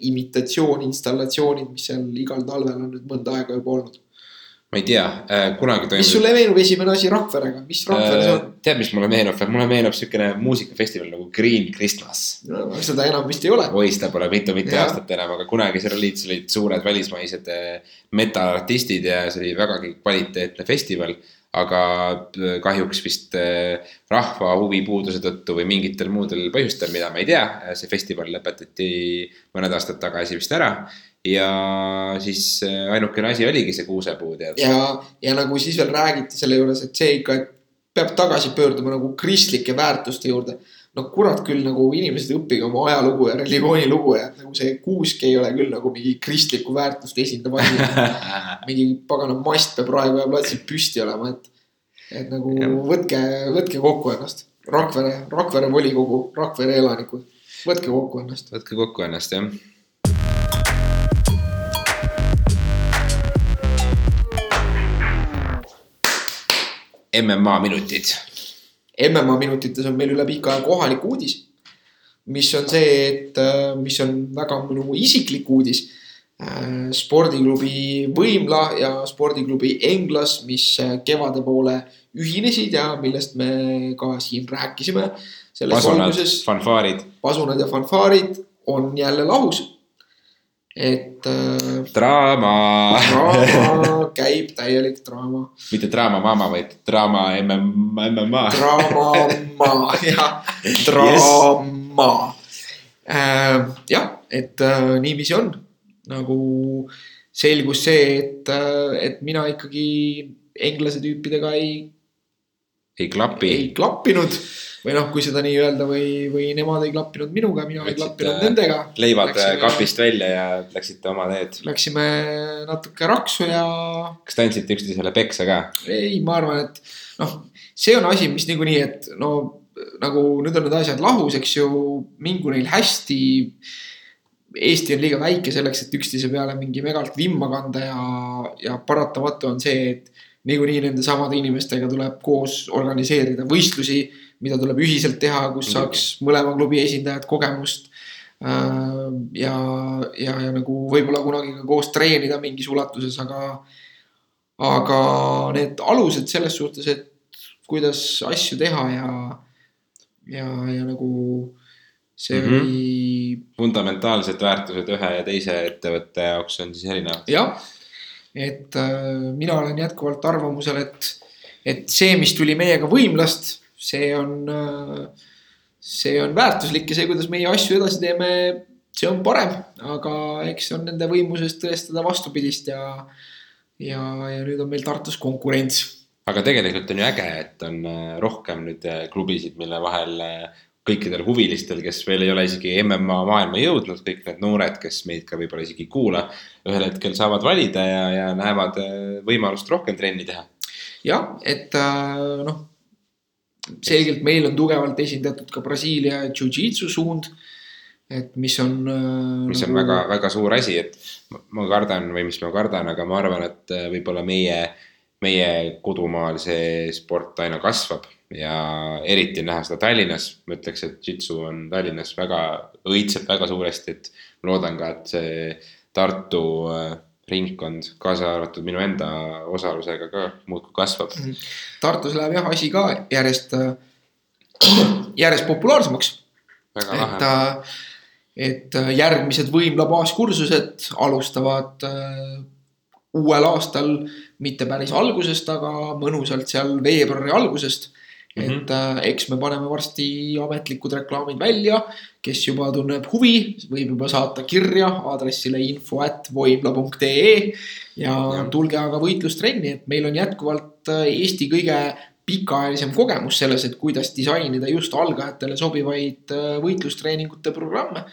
[SPEAKER 2] imitatsioon installatsioonid, mis seal igal talvel on nüüd mõnda aega juba olnud
[SPEAKER 1] ma ei tea, kunagi
[SPEAKER 2] toimus. mis sulle meenub esimene asi Rakverega, mis Rakvere see on?
[SPEAKER 1] tead, mis mulle meenub, mulle meenub siukene muusikafestival nagu Green Christmas
[SPEAKER 2] no,. seda enam vist ei ole.
[SPEAKER 1] oi, seda pole mitu-mitu aastat enam, aga kunagi seal olid, seal olid suured välismaised metalartistid ja see oli vägagi kvaliteetne festival aga äh, kahjuks vist äh, rahva huvipuuduse tõttu või mingitel muudel põhjustel, mida ma ei tea, äh, see festival lõpetati mõned aastad tagasi vist ära. Ja siis ainukene asi oligi see kuusepuu tead.
[SPEAKER 2] ja, ja nagu siis veel räägiti selle juures, et see ikka peab tagasi pöörduma nagu kristlike väärtuste juurde no kurat küll nagu inimesed õppige oma ajalugu ja religiooni lugu ja nagu see kuusk ei ole küll nagu mingi kristlikku väärtust esindav asi mingi pagana mast peab Raekoja platsil püsti olema, et, et nagu ja. võtke, võtke kokku ennast. Rakvere, Rakvere volikogu, Rakvere elanikud, võtke kokku ennast.
[SPEAKER 1] võtke kokku ennast, jah MMA minutid
[SPEAKER 2] MMA minutites on meil üle pika aja kohalik uudis. mis on see, et äh, mis on väga minu isiklik uudis. Äh, spordiklubi Võimla ja spordiklubi Englas, mis äh, kevade poole ühinesid ja millest me ka siin rääkisime.
[SPEAKER 1] pasunad, fanfaarid.
[SPEAKER 2] pasunad ja fanfaarid on jälle lahus et
[SPEAKER 1] äh,. draama.
[SPEAKER 2] draama, käib täielik draama.
[SPEAKER 1] mitte draama mama, vaid draama MMA.
[SPEAKER 2] draama, jah, draama yes.. Äh, jah, et äh, niiviisi on. nagu selgus see, et äh,, et mina ikkagi englase tüüpidega ei.
[SPEAKER 1] ei klapi.
[SPEAKER 2] ei klappinud või noh, kui seda nii öelda või, või nemad ei klappinud minuga, mina ei klappinud nendega.
[SPEAKER 1] leivad läksime, kapist välja ja läksite oma teed.
[SPEAKER 2] Läksime natuke raksu ja.
[SPEAKER 1] kas te andsite üksteisele peksa ka?
[SPEAKER 2] ei, ma arvan, et noh, see on asi, mis niikuinii, et no nagu nüüd on need asjad lahus, eks ju, mingu neil hästi. Eesti on liiga väike selleks, et üksteise peale mingi megalt vimma kanda ja, ja paratamatu on see, et niikuinii nende samade inimestega tuleb koos organiseerida võistlusi mida tuleb ühiselt teha, kus saaks mõlema klubi esindajad kogemust. Äh, ja, ja, ja nagu võib-olla kunagi ka koos treenida mingis ulatuses, aga, aga need alused selles suhtes, et kuidas asju teha ja, ja, ja nagu see mm -hmm. oli.
[SPEAKER 1] fundamentaalsed väärtused ühe ja teise ettevõtte jaoks on siis erinevad.
[SPEAKER 2] jah, et äh, mina olen jätkuvalt arvamusel, et, et see, mis tuli meiega võimlast see on, see on väärtuslik ja see, kuidas meie asju edasi teeme, see on parem, aga eks on nende võimuses tõestada vastupidist ja, ja, ja nüüd on meil Tartus konkurents.
[SPEAKER 1] aga tegelikult on ju äge, et on äh, rohkem nüüd äh, klubisid, mille vahel äh, kõikidel huvilistel, kes veel ei ole isegi MMA maailma jõudnud, kõik need noored, kes meid ka võib-olla isegi ei kuula, ühel hetkel saavad valida ja, ja näevad võimalust rohkem trenni teha.
[SPEAKER 2] jah, et noh selgelt meil on tugevalt esindatud ka Brasiilia jujitsu suund. et mis on.
[SPEAKER 1] Äh, mis on nagu... väga, väga suur asi, et ma kardan või mis ma kardan, aga ma arvan, et äh, võib-olla meie, meie kodumaal see sport aina kasvab ja eriti näha seda Tallinnas, ma ütleks, et jitsu on Tallinnas väga, õitseb väga suuresti, et ma loodan ka, et see Tartu äh, ringkond, kaasa arvatud minu enda osalusega ka muudkui kasvab. Mhm.
[SPEAKER 2] Tartus läheb jah asi ka järjest, järjest populaarsemaks. et, äh, et äh, järgmised võimla baaskursused alustavad äh, uuel aastal mitte päris algusest, aga mõnusalt seal veebruari algusest Mm -hmm. et äh, eks me paneme varsti ametlikud reklaamid välja, kes juba tunneb huvi, võib juba saata kirja aadressile info at voimla.ee. ja tulge aga võitlustrenni, et meil on jätkuvalt äh, Eesti kõige pikaajalisem kogemus selles, et kuidas disainida just algajatele sobivaid äh, võitlustreeningute programme.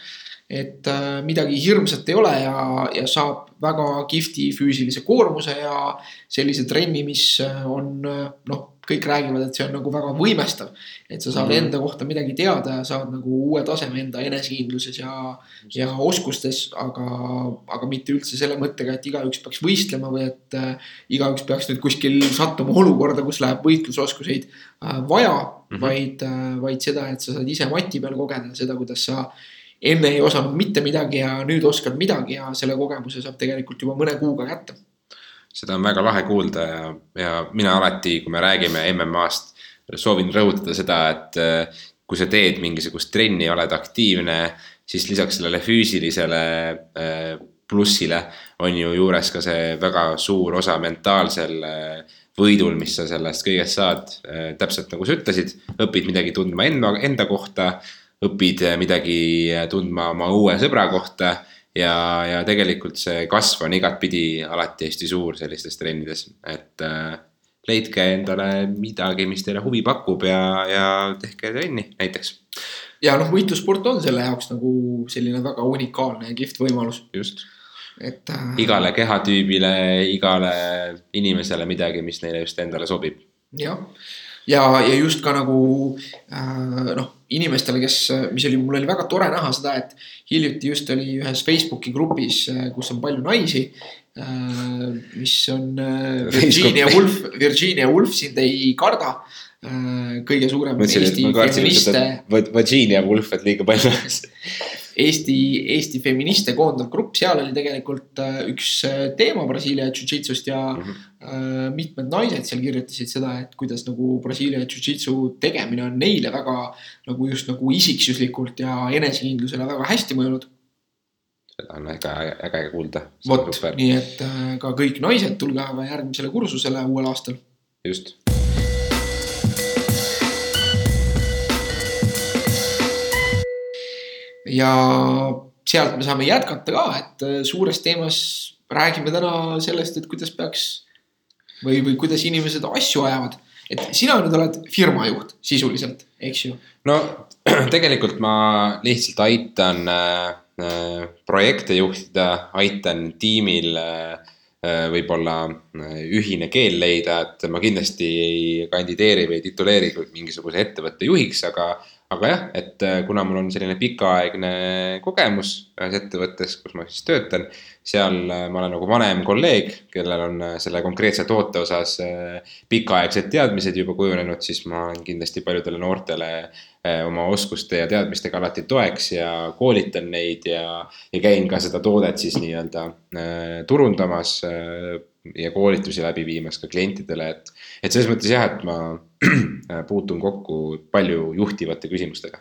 [SPEAKER 2] et äh, midagi hirmsat ei ole ja, ja saab väga kihvti füüsilise koormuse ja sellise trenni, mis on noh kõik räägivad, et see on nagu väga võimestav. et sa saad mm -hmm. enda kohta midagi teada ja saad nagu uue taseme enda enesekindluses ja, ja oskustes, aga, aga mitte üldse selle mõttega, et igaüks peaks võistlema või et äh, igaüks peaks nüüd kuskil sattuma olukorda, kus läheb võitlusoskuseid äh, vaja mm, -hmm. vaid äh,, vaid seda, et sa saad ise mati peal kogeda seda, kuidas sa enne ei osanud mitte midagi ja nüüd oskad midagi ja selle kogemuse saab tegelikult juba mõne kuuga kätte.
[SPEAKER 1] Seda on väga lahe kuulda ja, ja mina alati, kui me räägime MM-ast, soovin rõhutada seda, et äh, kui sa teed mingisugust trenni, oled aktiivne, siis lisaks sellele füüsilisele äh, plussile on ju juures ka see väga suur osa mentaalsel äh, võidul, mis sa sellest kõigest saad. täpselt nagu sa ütlesid, õpid midagi tundma enda, enda kohta õpid midagi tundma oma uue sõbra kohta ja, ja tegelikult see kasv on igatpidi alati hästi suur sellistes trennides, et äh, leidke endale midagi, mis teile huvi pakub ja, ja tehke trenni näiteks.
[SPEAKER 2] ja noh, võitlussport on selle jaoks nagu selline väga unikaalne ja kihvt võimalus.
[SPEAKER 1] just et äh.... igale kehatüübile, igale inimesele midagi, mis neile just endale sobib.
[SPEAKER 2] jah, ja, ja just ka nagu äh, noh, inimestele, kes, mis oli, mul oli väga tore näha seda, et hiljuti just oli ühes Facebooki grupis, kus on palju naisi äh,. mis on äh, Virginia Woolf, Virginia Woolf sind ei karda äh,. kõige suurem
[SPEAKER 1] Mõtlesin, Eesti feministe. Virginia Woolf, et liiga palju
[SPEAKER 2] Eesti, Eesti feministe koondav grupp, seal oli tegelikult äh, üks äh, teema Brasiilia jujitsust ja mm -hmm. Mitmed naised seal kirjutasid seda, et kuidas nagu Brasiilia jujitsu tegemine on neile väga nagu just nagu isiksuslikult ja enesekindlusele väga hästi mõjunud
[SPEAKER 1] seda on äge, äge kuulda.
[SPEAKER 2] vot, nii et ka kõik naised, tulge aga järgmisele kursusele uuel aastal.
[SPEAKER 1] just
[SPEAKER 2] ja sealt me saame jätkata ka, et äh, suures teemas räägime täna sellest, et kuidas peaks või, või kuidas inimesed asju ajavad. et sina nüüd oled firma juht sisuliselt, eks ju?
[SPEAKER 1] no tegelikult ma lihtsalt aitan äh, äh projekte juhtida, aitan tiimil äh, äh, võib-olla ühine keel leida, et ma kindlasti ei kandideeri või tituleeri mingisuguse ettevõtte juhiks, aga aga jah, et äh, kuna mul on selline pikaaegne kogemus ühes ettevõttes, kus ma siis töötan, seal äh, ma olen nagu vanem kolleeg, kellel on äh, selle konkreetse toote osas pikaaegsed teadmised juba kujunenud, siis ma olen kindlasti paljudele noortele oma oskuste ja teadmistega alati toeks ja koolitan neid ja, ja käin ka seda toodet siis nii-öelda turundamas ja koolitusi läbi viimas ka klientidele, et, et selles mõttes jah, et ma puutun kokku palju juhtivate küsimustega.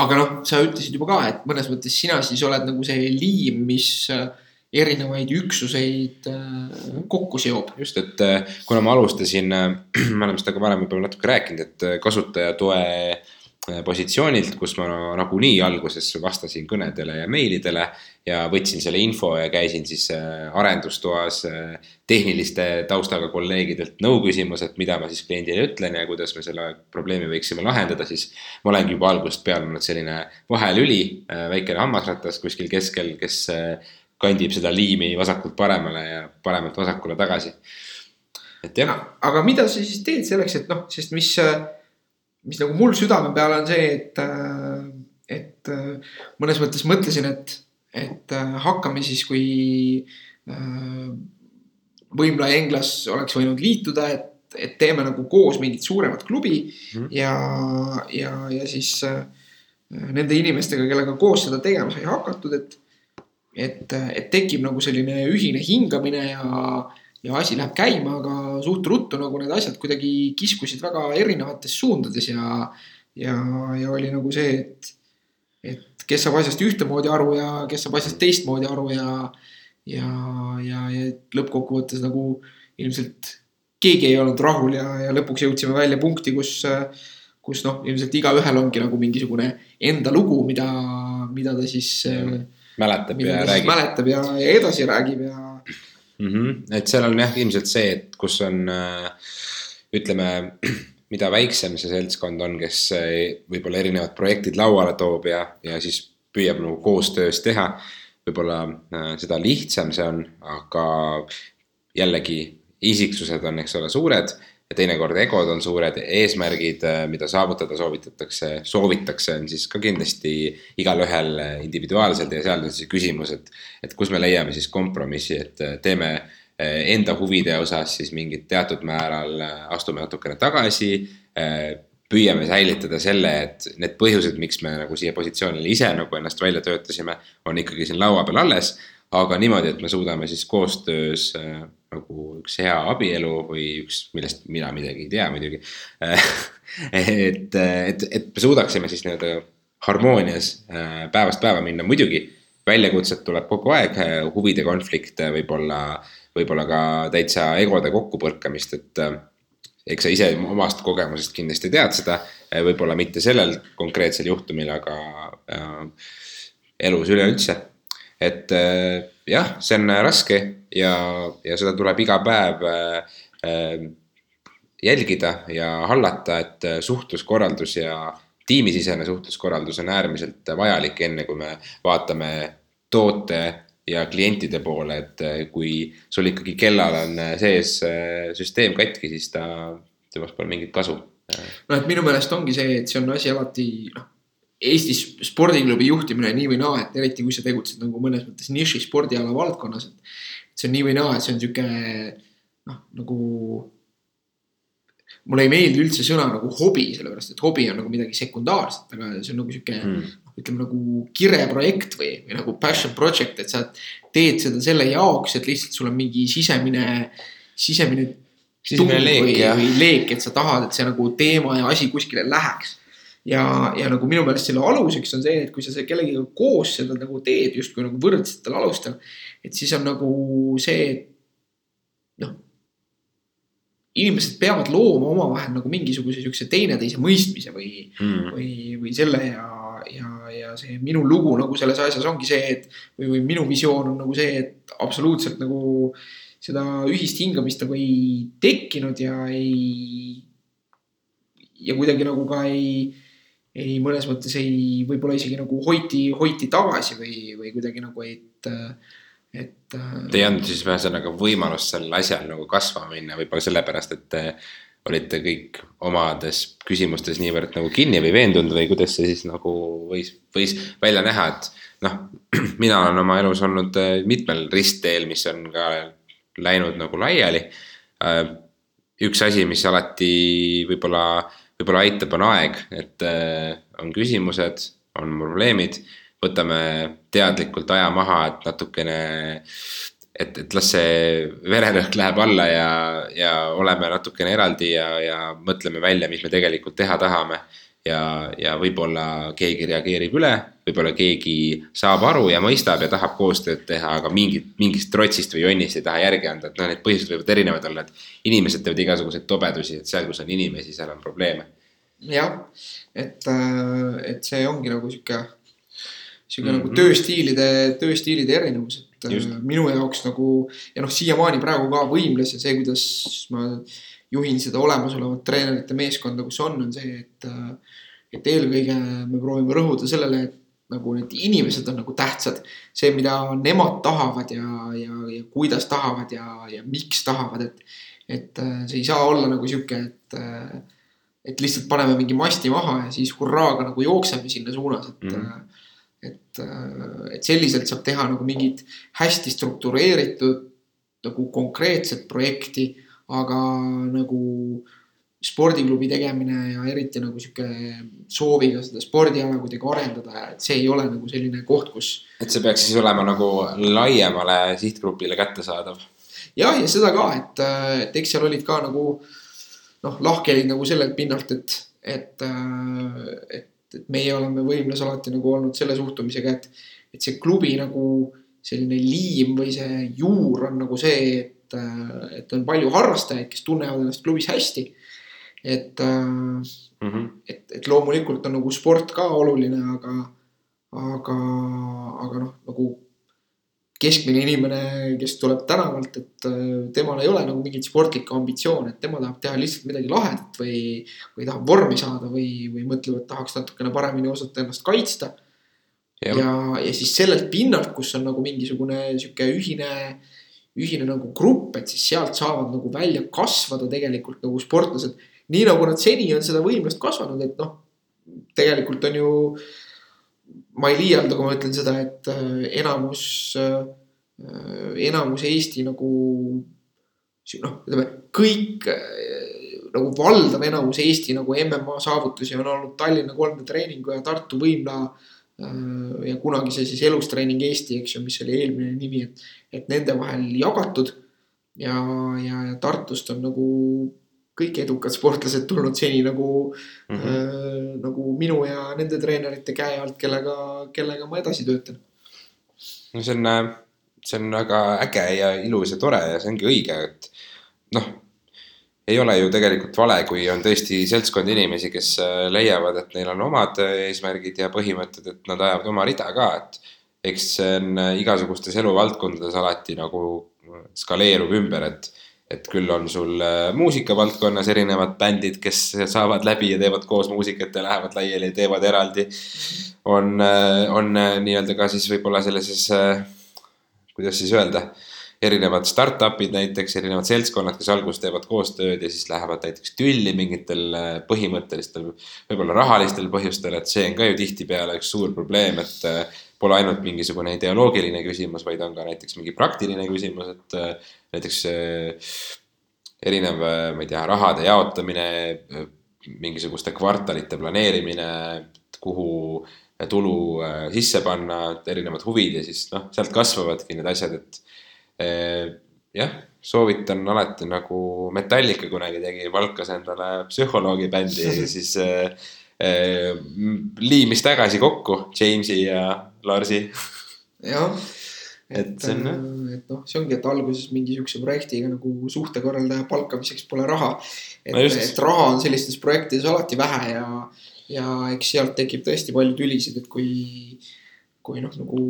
[SPEAKER 2] aga noh, sa ütlesid juba ka, et mõnes mõttes sina siis oled nagu see liim, mis äh, erinevaid üksuseid äh, kokku seob.
[SPEAKER 1] just, et äh, kuna ma alustasin, me oleme seda ka varem juba natuke rääkinud, et kasutajatoe positsioonilt, kus ma nagunii alguses vastasin kõnedele ja meilidele ja võtsin selle info ja käisin siis äh, arendustoas äh, tehniliste taustaga kolleegidelt nõu küsimas, et mida ma siis kliendile ütlen ja kuidas me selle probleemi võiksime lahendada, siis ma olengi juba algusest peale olnud selline vahelüli, väikene hammasratas kuskil keskel, kes kandib seda liimi vasakult paremale ja paremalt vasakule tagasi. et jah.
[SPEAKER 2] aga mida sa siis teed selleks, et noh, sest mis, mis nagu mul südame peal on see, et, et mõnes mõttes mõtlesin, et et äh, hakkame siis, kui äh, Võimla ja Englas oleks võinud liituda, et, et teeme nagu koos mingit suuremat klubi mm ja, ja, ja siis äh, nende inimestega, kellega koos seda tegema sai hakatud, et, et, et tekib nagu selline ühine hingamine ja, ja asi läheb käima, aga suht ruttu nagu need asjad kuidagi kiskusid väga erinevates suundades ja, ja, ja oli nagu see, et, et kes saab asjast ühtemoodi aru ja kes saab asjast teistmoodi aru ja, ja, ja, ja lõppkokkuvõttes nagu ilmselt keegi ei olnud rahul ja, ja lõpuks jõudsime välja punkti, kus, kus noh, ilmselt igaühel ongi nagu mingisugune enda lugu, mida, mida ta siis.
[SPEAKER 1] mäletab ja räägib.
[SPEAKER 2] mäletab ja, ja edasi räägib ja
[SPEAKER 1] mm. -hmm. et seal on jah, ilmselt see, et kus on ütleme mida väiksem see seltskond on, kes eh, võib-olla erinevad projektid lauale toob ja, ja siis püüab nagu koostöös teha. võib-olla äh, seda lihtsam see on, aga jällegi isiksused on, eks ole, suured ja teinekord egod on suured, eesmärgid, äh, mida saavutada soovitatakse, soovitakse, on siis ka kindlasti igalühel individuaalselt ja seal on siis küsimus, et, et kus me leiame siis kompromissi, et teeme enda huvide osas siis mingit teatud määral äh, astume natukene tagasi. Äh, püüame säilitada selle, et need põhjused, miks me nagu siia positsioonile ise nagu ennast välja töötasime, on ikkagi siin laua peal alles. aga niimoodi, et me suudame siis koostöös äh, nagu üks hea abielu või üks, millest mina midagi ei tea muidugi et, et, et me suudaksime siis nii-öelda harmoonias äh, päevast päeva minna, muidugi väljakutset tuleb kogu aeg, huvide konflikte võib-olla, võib-olla ka täitsa egode kokkupõrkamist, et äh, eks sa ise omast kogemusest kindlasti tead seda, võib-olla mitte sellel konkreetsel juhtumil, aga äh, elus üleüldse. et äh, jah, see on raske ja, ja seda tuleb iga päev äh, äh jälgida ja hallata, et äh, suhtluskorraldus ja tiimisisene suhtluskorraldus on äärmiselt vajalik, enne kui me vaatame toote ja klientide poole, et kui sul ikkagi kellal on sees süsteem katki, siis ta, temast pole mingit kasu.
[SPEAKER 2] no et minu meelest ongi see, et see on asi alati noh, Eestis spordiklubi juhtimine nii või naa, et eriti kui sa tegutsed nagu mõnes mõttes niši spordiala valdkonnas, et. see on nii või naa, et see on sihuke noh, nagu mulle ei meeldi üldse sõna nagu hobi, sellepärast et hobi on nagu midagi sekundaarset, aga see on nagu sihuke mm ütleme nagu kireprojekt või, või nagu passion project, et sa teed seda selle jaoks, et lihtsalt sul on mingi sisemine, sisemine.
[SPEAKER 1] sisemine leek jah.
[SPEAKER 2] leek, et sa tahad, et see nagu teema ja asi kuskile läheks. Ja, ja nagu minu meelest selle aluseks on see, et kui sa kellegagi koos seda nagu teed justkui nagu võrdsetel alustel. et siis on nagu see, et noh inimesed peavad looma omavahel nagu mingisuguse siukse teineteise mõistmise või mm., või, või selle ja, ja, ja see minu lugu nagu selles asjas ongi see, et või, või minu visioon on nagu see, et absoluutselt nagu seda ühist hingamist nagu ei tekkinud ja ei. ja kuidagi nagu ka ei, ei mõnes mõttes ei, võib-olla isegi nagu hoiti, hoiti tagasi või, või kuidagi nagu, et, et.
[SPEAKER 1] Te ei andnud siis ühesõnaga võimalust sellel asjal nagu kasvama minna, võib-olla sellepärast, et olite kõik omades küsimustes niivõrd nagu kinni või veendunud või kuidas see siis nagu võis, võis välja näha, et noh, mina olen oma elus olnud äh, mitmel ristteel, mis on ka läinud nagu laiali. Äh, üks asi, mis alati võib-olla, võib-olla aitab, on aeg, et äh, on küsimused, on probleemid, võtame teadlikult aja maha, et natukene et, et las see vererõhk läheb alla ja, ja oleme natukene eraldi ja, ja mõtleme välja, mis me tegelikult teha tahame. Ja, ja võib-olla keegi reageerib üle, võib-olla keegi saab aru ja mõistab ja tahab koostööd teha, aga mingit, mingist trotsist või jonnist ei taha järgi anda, et noh, need põhjused võivad erinevad olla, et. inimesed teevad igasuguseid tobedusi, et seal, kus on inimesi, seal on probleeme.
[SPEAKER 2] jah, et, äh, et see ongi nagu sihuke, sihuke mm -hmm. nagu tööstiilide, tööstiilide erinevus, et Just. Äh, minu jaoks nagu ja noh, siiamaani praegu ka võimles ja see, kuidas ma juhin seda olemasolevat treenerite meeskonda, kus on, on see, et. Äh, et eelkõige me proovime rõhuda sellele, et nagu need inimesed on nagu tähtsad. see, mida nemad tahavad ja, ja, ja kuidas tahavad ja, ja miks tahavad, et. et äh, see ei saa olla nagu sihuke, et. et lihtsalt paneme mingi masti maha ja siis hurraaga nagu jookseme sinna suunas, et mm. -hmm et, äh, et selliselt saab teha nagu mingit hästi struktureeritud nagu konkreetset projekti, aga nagu spordiklubi tegemine ja eriti nagu sihuke sooviga seda spordiala kuidagi arendada, et see ei ole nagu selline koht, kus.
[SPEAKER 1] et see peaks siis olema nagu laiemale sihtgrupile kättesaadav.
[SPEAKER 2] ja, ja seda ka, et, et eks seal olid ka nagu noh, lahkhelid nagu sellelt pinnalt, et, et, et et meie oleme võimles alati nagu olnud selle suhtumisega, et, et see klubi nagu selline liim või see juur on nagu see, et, et on palju harrastajaid, kes tunnevad ennast klubis hästi. Et mm, -hmm. et, et loomulikult on nagu sport ka oluline, aga, aga, aga noh, nagu keskmine inimene, kes tuleb tänavalt, et äh, temal ei ole nagu mingit sportlikku ambitsiooni, et tema tahab teha lihtsalt midagi lahedat või, või tahab vormi saada või, või mõtleb, et tahaks natukene paremini osata ennast kaitsta. ja, ja, ja siis sellelt pinnalt, kus on nagu mingisugune sihuke ühine, ühine nagu grupp, et siis sealt saavad nagu välja kasvada tegelikult nagu sportlased. Nii nagu nad seni on seda võimlust kasvanud, et noh, tegelikult on ju ma ei liialda, kui ma ütlen seda, et äh, enamus, äh, enamus Eesti nagu noh, ütleme kõik äh, nagu valdav enamus Eesti nagu MMA saavutusi on olnud Tallinna 3D treeningu ja Tartu võimla ja kunagise siis elustreening Eesti, eks ju, mis oli eelmine nimi, et, et nende vahel jagatud. ja, ja, ja Tartust on nagu kõik edukad sportlased tulnud seni nagu mm, -hmm. äh, nagu minu ja nende treenerite käe alt, kellega, kellega ma edasi töötan.
[SPEAKER 1] no see on, see on väga äge ja ilus ja tore ja see ongi õige, et noh, ei ole ju tegelikult vale, kui on tõesti seltskond inimesi, kes äh, leiavad, et neil on omad eesmärgid ja põhimõtted, et nad ajavad oma rida ka, et eks see on äh, igasugustes eluvaldkondades alati nagu skaleerub ümber, et et küll on sul äh, muusikavaldkonnas erinevad bändid, kes saavad läbi ja teevad koos muusikat ja lähevad laiali ja teevad eraldi. on, äh, on äh, nii-öelda ka siis võib-olla sellises, kuidas siis öelda, erinevad startup'id näiteks, erinevad seltskonnad, kes alguses teevad koostööd ja siis lähevad näiteks tülli mingitel põhimõttelistel, võib-olla rahalistel põhjustel, et see on ka ju tihtipeale üks suur probleem, et pole ainult mingisugune ideoloogiline küsimus, vaid on ka näiteks mingi praktiline küsimus, et äh, näiteks äh, erinev, äh, ma ei tea, rahade jaotamine, mingisuguste kvartalite planeerimine, kuhu tulu sisse panna, erinevad huvid ja siis noh, sealt kasvavadki need asjad, et jah, soovitan alati nagu Metallica kunagi tegi, palkas endale psühholoogi bändi ja siis liimis tagasi kokku Jamesi ja Larsi.
[SPEAKER 2] jah, et, et, äh, et noh, see ongi, et alguses mingi sihukese projektiga nagu suhtekorraldaja palkamiseks pole raha. et no, et raha on sellistes projektides alati vähe ja, ja eks sealt tekib tõesti palju tülisid, et kui, kui noh, nagu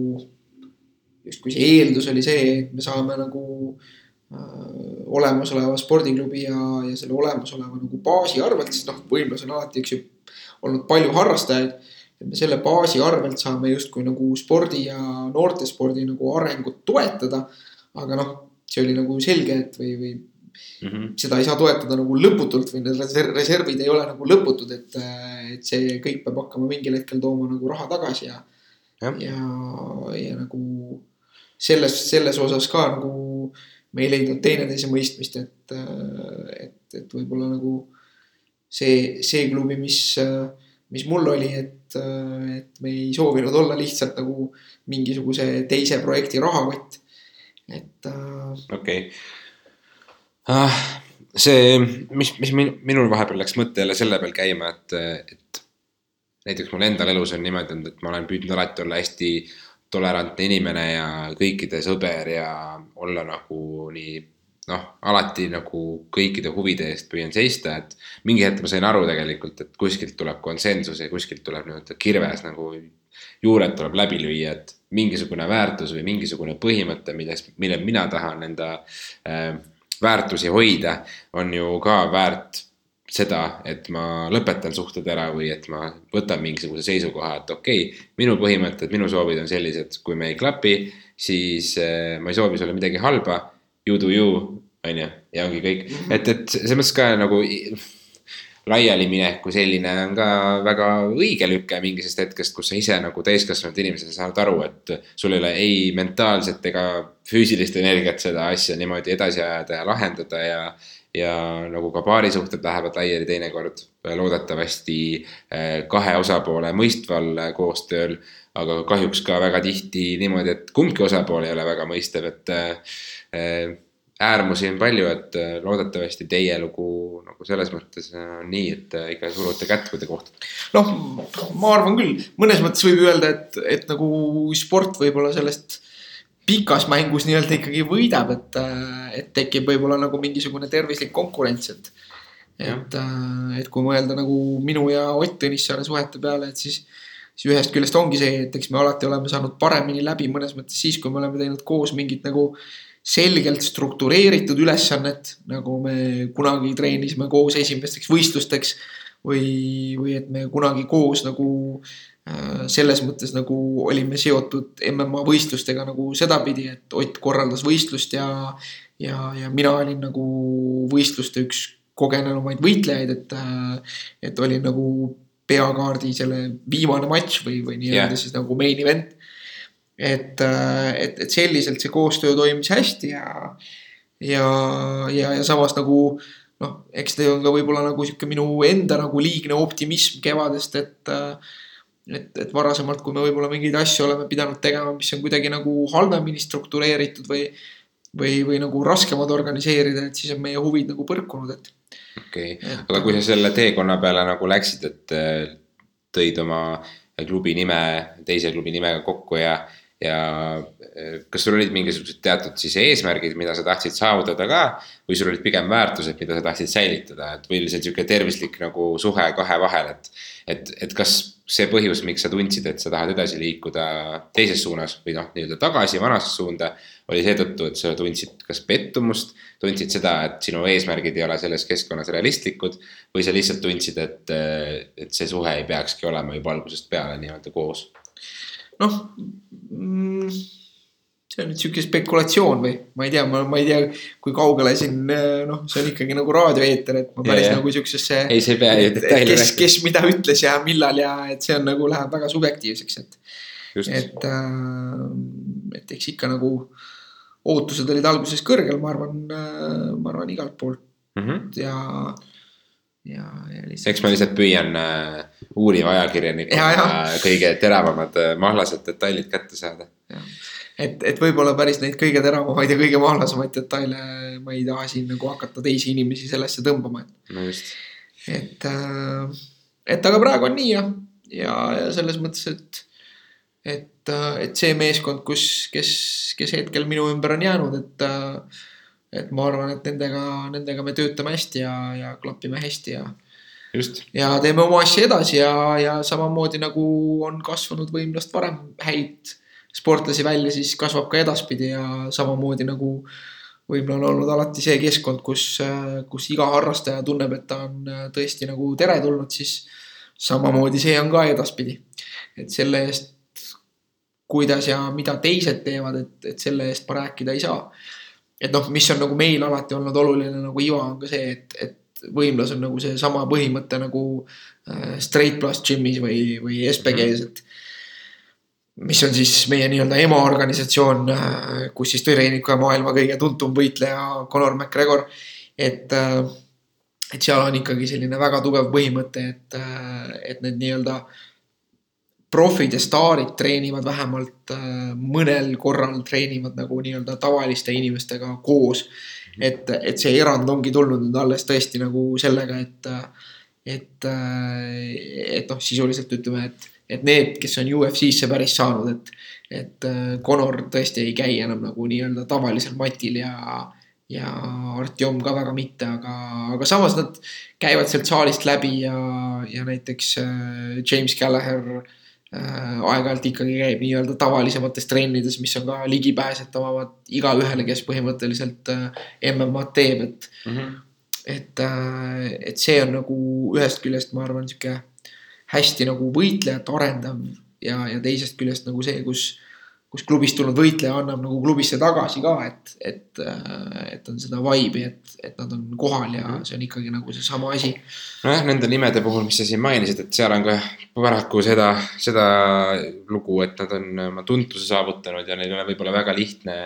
[SPEAKER 2] justkui see eeldus oli see, et me saame nagu äh, olemasoleva spordiklubi ja, ja selle olemasoleva nagu baasi arvelt, sest noh, võimlas on alati, eks ju, olnud palju harrastajaid et me selle baasi arvelt saame justkui nagu spordi ja noortespordi nagu arengut toetada. aga noh, see oli nagu selge, et või, või mm -hmm. seda ei saa toetada nagu lõputult või need reservid ei ole nagu lõputud, et, et see kõik peab hakkama mingil hetkel tooma nagu raha tagasi ja. ja, ja, ja nagu selles, selles osas ka nagu me ei leidnud teineteise mõistmist, et, et, et võib-olla nagu see, see klubi, mis, mis mul oli, et et, me ei soovinud olla lihtsalt nagu mingisuguse teise projekti rahakott, et. Äh,
[SPEAKER 1] okei okay. ah,. see, mis, mis minul vahepeal läks mõte jälle selle peal käima, et, et näiteks mul endal elus on niimoodi olnud, et ma olen püüdnud alati olla hästi tolerantne inimene ja kõikide sõber ja olla nagu nii noh, alati nagu kõikide huvide eest püüan seista, et mingi hetk ma sain aru tegelikult, et kuskilt tuleb konsensus ja kuskilt tuleb nii-öelda kirves nagu juured tuleb läbi lüüa, et mingisugune väärtus või mingisugune põhimõte, milles, millel mina tahan enda äh, väärtusi hoida, on ju ka väärt seda, et ma lõpetan suhted ära või et ma võtan mingisuguse seisukoha, et okei okay,, minu põhimõtted, minu soovid on sellised, kui me ei klapi, siis äh, ma ei soovi sulle midagi halba you do you, on ju, ja ongi kõik. Et, et selles mõttes ka nagu laialiminek kui selline on ka väga õige lüke mingisest hetkest, kus sa ise nagu täiskasvanud inimesena saad aru, et sul ei ole ei mentaalset ega füüsilist energiat seda asja niimoodi edasi ajada ja lahendada ja ja nagu ka paarisuhted lähevad laiali teinekord. Loodetavasti eh, kahe osapoole mõistval koostööl, aga kahjuks ka väga tihti niimoodi, et kumbki osapool ei ole väga mõistev, et eh, äärmusi on palju, et äh, loodetavasti teie lugu nagu selles mõttes äh, on nii, et äh, ikka surute kätt, kui te kohtute.
[SPEAKER 2] noh, ma arvan küll, mõnes mõttes võib öelda, et, et nagu sport võib-olla sellest pikas mängus nii-öelda ikkagi võidab, et, et tekib võib-olla nagu mingisugune tervislik konkurents, et. et, et kui mõelda nagu minu ja Ott Tõnissaare suhete peale, et siis, siis ühest küljest ongi see, et eks me alati oleme saanud paremini läbi mõnes mõttes siis, kui me oleme teinud koos mingit nagu selgelt struktureeritud ülesannet, nagu me kunagi treenisime koos esimesteks võistlusteks. või, või et me kunagi koos nagu äh, selles mõttes nagu olime seotud MMA võistlustega nagu sedapidi, et Ott korraldas võistlust ja, ja, ja mina olin nagu võistluste üks kogenenumaid võitlejaid, et, äh, et olin nagu peakaardi selle viimane matš või, või nii-öelda yeah. siis nagu main event et, äh, et, et selliselt see koostöö toimis hästi ja, ja, ja, ja samas nagu noh, eks see on ka võib-olla nagu sihuke minu enda nagu liigne optimism kevadest, et et, et varasemalt, kui me võib-olla mingeid asju oleme pidanud tegema, mis on kuidagi nagu halvemini struktureeritud või või, või nagu raskemad organiseerida, et siis on meie huvid nagu põrkunud, et.
[SPEAKER 1] okei okay., aga kui sa selle teekonna peale nagu läksid, et äh, tõid oma klubi nime teise klubi nimega kokku ja ja eh, kas sul olid mingisugused teatud siis eesmärgid, mida sa tahtsid saavutada ka või sul olid pigem väärtused, mida sa tahtsid säilitada, et või oli see sihuke tervislik nagu suhe kahe vahel, et. et, et kas see põhjus, miks sa tundsid, et sa tahad edasi liikuda teises suunas või noh, nii-öelda tagasi vanasse suunda. oli seetõttu, et sa tundsid kas pettumust, tundsid seda, et sinu eesmärgid ei ole selles keskkonnas realistlikud. või sa lihtsalt tundsid, et, et see suhe ei peakski olema juba algusest peale nii-öelda koos
[SPEAKER 2] noh mm, see on nüüd sihuke spekulatsioon või ma ei tea, ma, ma ei tea, kui kaugele siin noh, see on ikkagi nagu raadioeeter, et ma päris yeah, nagu siuksesse.
[SPEAKER 1] ei, see ei pea ju
[SPEAKER 2] detaili rääkima. kes, kes mida ütles ja millal ja et see on nagu läheb väga subjektiivseks, et. et äh,, et eks ikka nagu ootused olid alguses kõrgel, ma arvan äh,, ma arvan igalt poolt mm -hmm. ja ja, ja
[SPEAKER 1] lihtsalt. eks ma lihtsalt püüan äh, uuriva ajakirjanikuna kõige teravamad äh, mahlased detailid kätte saada.
[SPEAKER 2] et, et võib-olla päris neid kõige teravamaid ja kõige mahlasemaid detaile ma ei taha siin nagu hakata teisi inimesi sellesse tõmbama, et.
[SPEAKER 1] no just.
[SPEAKER 2] et äh,, et aga praegu on nii jah, ja, ja selles mõttes, et, et, äh, et see meeskond, kus, kes, kes hetkel minu ümber on jäänud, et äh, et ma arvan, et nendega, nendega me töötame hästi ja, ja klapime hästi ja. ja teeme oma asja edasi ja, ja samamoodi nagu on kasvanud võimlast varem häid sportlasi välja, siis kasvab ka edaspidi ja samamoodi nagu võib-olla on olnud alati see keskkond, kus, kus iga harrastaja tunneb, et ta on tõesti nagu teretulnud, siis samamoodi see on ka edaspidi. et selle eest, kuidas ja mida teised teevad, et, et selle eest ma rääkida ei saa et noh, mis on nagu meil alati olnud oluline nagu Iva on ka see, et, et võimlas on nagu seesama põhimõte nagu äh, Straight Plus Gymis või, või SPG-s, et. mis on siis meie nii-öelda emaorganisatsioon äh,, kus siis treenib ka maailma kõige tuntum võitleja Conor McGregor. et äh,, et seal on ikkagi selline väga tugev põhimõte, et äh,, et need nii-öelda äh, profid ja staarid treenivad vähemalt äh, mõnel korral treenivad nagu nii-öelda tavaliste inimestega koos. et, et see erand ongi tulnud nüüd alles tõesti nagu sellega, et, et, et noh, sisuliselt ütleme, et, et need, kes on UFC-sse päris saanud, et, et Conor tõesti ei käi enam nagu nii-öelda tavalisel matil ja ja Artjom ka väga mitte, aga, aga samas nad käivad sealt saalist läbi ja, ja näiteks äh, James Gallagher äh, Äh, aeg-ajalt ikkagi käib nii-öelda tavalisemates trennides, mis on ka ligipääsetavamad igaühele, kes põhimõtteliselt äh, MM-ad teeb, et mm. -hmm. et, äh, et see on nagu ühest küljest, ma arvan, sihuke hästi nagu võitlejat arendav ja, ja teisest küljest nagu see, kus kus klubist tulnud võitleja annab nagu klubisse tagasi ka, et, et, et on seda vibe'i, et, et nad on kohal ja mhm. see on ikkagi nagu seesama asi.
[SPEAKER 1] nojah, nende nimede puhul, mis sa siin mainisid, et seal on ka paraku seda, seda lugu, et nad on oma tuntuse saavutanud ja neil ei ole võib-olla väga lihtne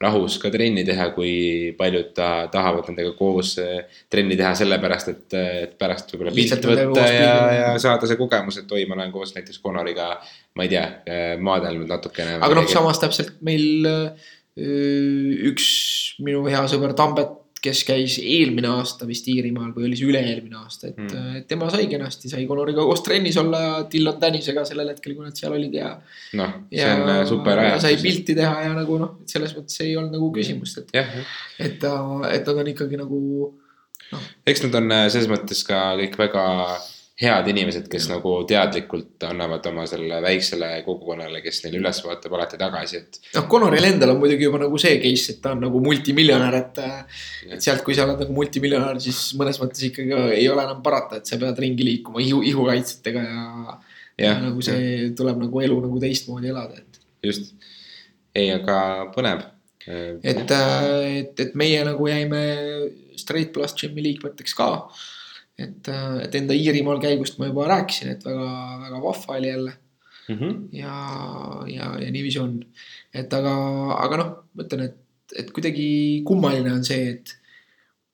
[SPEAKER 1] rahus ka trenni teha, kui paljud ta, tahavad nendega koos eh, trenni teha sellepärast, et, et pärast võib-olla pilt võtta ja, ja saada see kogemus, et oi, ma olen koos näiteks Conoriga, ma ei tea, eh, maadelnud natukene.
[SPEAKER 2] aga noh, samas täpselt meil üks minu hea sõber Tambet kes käis eelmine aasta vist Iirimaal või oli see üle-eelmine aasta, et mm. tema sai kenasti, sai Conoriga koos trennis olla Dylan Tännisega sellel hetkel, kui nad seal olid ja.
[SPEAKER 1] noh, see on äh, super ajatus.
[SPEAKER 2] sai pilti teha ja nagu noh, selles mõttes ei olnud nagu küsimust, et. et, et nad on ikkagi nagu
[SPEAKER 1] noh. eks nad on äh, selles mõttes ka kõik väga head inimesed, kes ja. nagu teadlikult annavad oma selle väiksele kogukonnale, kes neile üles vaatab, alati tagasi, et.
[SPEAKER 2] noh, Conoril endal on muidugi juba nagu see case, et ta on nagu multimiljonär, et. et sealt, kui sa oled nagu multimiljonär, siis mõnes mõttes ikkagi ei ole enam parata, et sa pead ringi liikuma ihu, ihukaitsetega ja. ja nagu see ja. tuleb nagu elu nagu teistmoodi elada, et.
[SPEAKER 1] just, ei, aga põnev.
[SPEAKER 2] et, et, et meie nagu jäime Straight Plus Gym'i liikmeteks ka et, äh, et enda Iirimaal käigust ma juba rääkisin, et väga, väga vahva oli jälle mm. -hmm. ja, ja, ja niiviisi on. et aga, aga noh, ma ütlen, et, et kuidagi kummaline on see, et,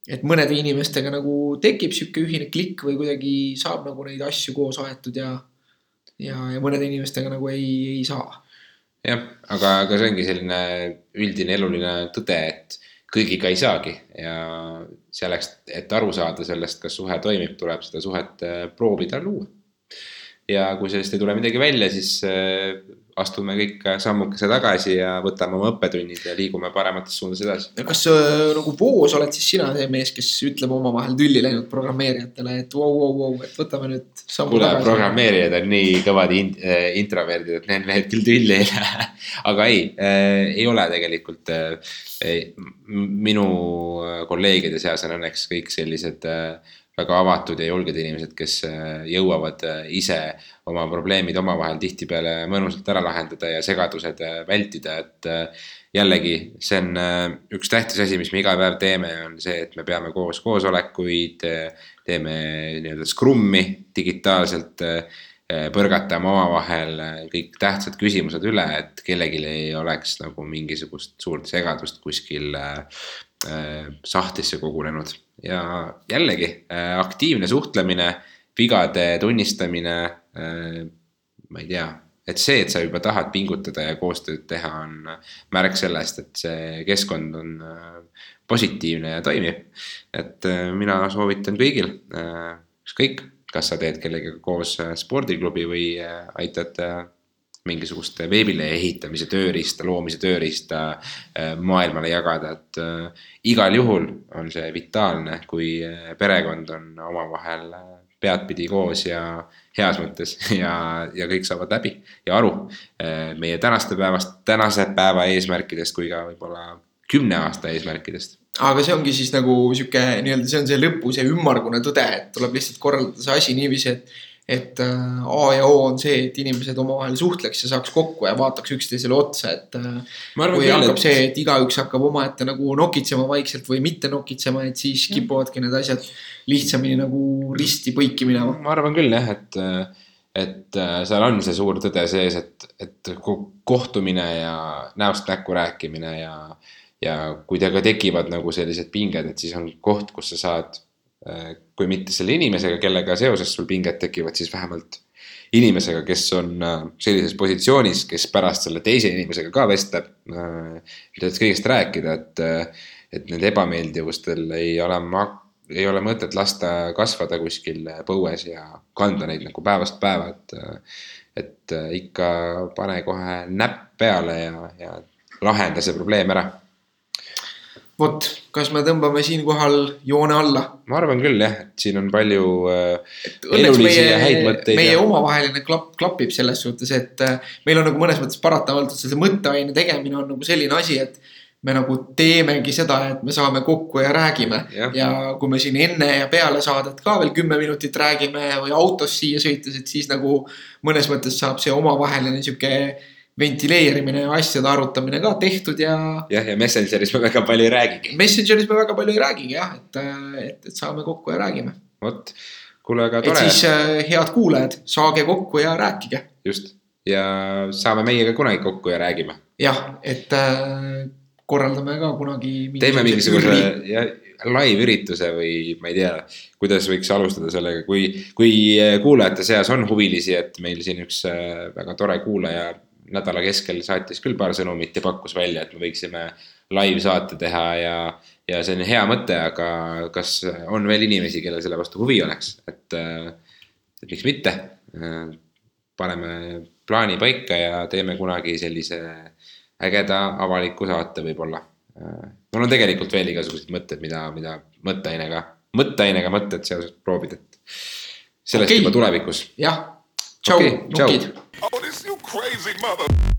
[SPEAKER 2] et mõnede inimestega nagu tekib sihuke ühine klikk või kuidagi saab nagu neid asju koos aetud ja, ja, ja mõnede inimestega nagu ei, ei saa.
[SPEAKER 1] jah, aga, aga see ongi selline üldine eluline tõde, et kõigiga ei saagi ja selleks, et aru saada sellest, kas suhe toimib, tuleb seda suhet äh, proovida luua. ja kui sellest ei tule midagi välja, siis äh, astume kõik sammukese tagasi ja võtame oma õppetunnid ja liigume paremates suundades edasi.
[SPEAKER 2] kas äh, nagu voos oled siis sina see mees, kes ütleb omavahel tülli läinud programmeerijatele, et vau, vau, vau, et võtame nüüd
[SPEAKER 1] sammu Kule, tagasi? programmeerijad on nii kõvad in, äh, introverdid, et need mehed küll tülli ei lähe. aga ei äh,, ei ole tegelikult äh,. minu kolleegide seas on õnneks kõik sellised äh, väga avatud ja julged inimesed, kes äh, jõuavad äh, ise oma probleemid omavahel tihtipeale mõnusalt ära lahendada ja segadused äh, vältida, et jällegi, see on üks tähtis asi, mis me iga päev teeme, on see, et me peame koos koosolekuid, teeme nii-öelda Scrum'i digitaalselt, põrgatame omavahel kõik tähtsad küsimused üle, et kellelgi ei oleks nagu mingisugust suurt segadust kuskil sahtlisse kogunenud ja jällegi äh, aktiivne suhtlemine, vigade tunnistamine, äh, ma ei tea, et see, et sa juba tahad pingutada ja koostööd teha, on märk sellest, et see keskkond on äh, positiivne ja toimib. et mina soovitan kõigil, ükskõik, kas sa teed kellegagi koos spordiklubi või aitad mingisugust veebilehe ehitamise tööriista, loomise tööriista äh, maailmale jagada, et äh, igal juhul on see vitaalne, kui äh, perekond on omavahel peadpidi koos ja heas mõttes ja, ja kõik saavad läbi ja aru meie tänaste päevast, tänase päeva eesmärkidest kui ka võib-olla kümne aasta eesmärkidest.
[SPEAKER 2] Aga see ongi siis nagu sihuke nii-öelda, see on see lõpu, see ümmargune tõde, et tuleb lihtsalt korraldada see asi niiviisi, et et äh, A ja O on see, et inimesed omavahel suhtleks ja saaks kokku ja vaataks üksteisele otsa, et. Äh, kui hakkab et... see, et igaüks hakkab omaette nagu nokitsema vaikselt või mitte nokitsema, et siis kipuvadki need asjad lihtsamini nagu risti põiki minema.
[SPEAKER 1] ma arvan küll jah, et, et äh, seal on see suur tõde sees, et, et kohtumine ja näost näkku rääkimine ja, ja kui teiega tekivad nagu sellised pinged, et siis on koht, kus sa saad Äh, kui mitte selle inimesega, kellega seoses sul pinged tekivad, siis vähemalt inimesega, kes on äh, sellises positsioonis, kes pärast selle teise inimesega ka vestleb. Äh, millest kõigest rääkida, et, et need ebameeldivustel ei ole ma-, ei ole mõtet lasta kasvada kuskil põues ja kanda neid nagu päevast päeva, et. et ikka pane kohe näpp peale ja, ja lahenda see probleem ära
[SPEAKER 2] vot, kas me tõmbame siinkohal joone alla?
[SPEAKER 1] ma arvan küll jah, et siin on palju äh,
[SPEAKER 2] elulisi ja häid mõtteid. meie ja... omavaheline klapp, klapib selles suhtes, et äh, meil on nagu mõnes mõttes paratamatult see mõtteaine tegemine on nagu selline asi, et me nagu teemegi seda, et me saame kokku ja räägime. ja kui me siin enne ja peale saadet ka veel kümme minutit räägime või autos siia sõites, et siis nagu mõnes mõttes saab see omavaheline sihuke ventileerimine ja asjade arutamine ka tehtud ja.
[SPEAKER 1] jah, ja Messengeris me väga palju ei räägigi.
[SPEAKER 2] Messengeris me väga palju ei räägigi jah, et, et, et saame kokku ja räägime.
[SPEAKER 1] vot, kuule, aga tore.
[SPEAKER 2] et siis äh, head kuulajad, saage kokku ja rääkige.
[SPEAKER 1] just ja saame meiega kunagi kokku ja räägime.
[SPEAKER 2] jah, et äh, korraldame ka kunagi.
[SPEAKER 1] teeme mingisuguse jah live-ürituse või ma ei tea, kuidas võiks alustada sellega, kui, kui kuulajate seas on huvilisi, et meil siin üks äh, väga tore kuulaja nädala keskel saatis küll paar sõnumit ja pakkus välja, et me võiksime live saate teha ja, ja see on hea mõte, aga kas on veel inimesi, kellel selle vastu huvi oleks, et, et miks mitte. paneme plaani paika ja teeme kunagi sellise ägeda avaliku saate võib-olla. mul on tegelikult veel igasuguseid mõtteid, mida, mida mõtteainega, mõtteainega mõtted seoses proovida, et sellest okay. juba tulevikus.
[SPEAKER 2] jah, tšau okay,, nukid. Oh, this you crazy mother.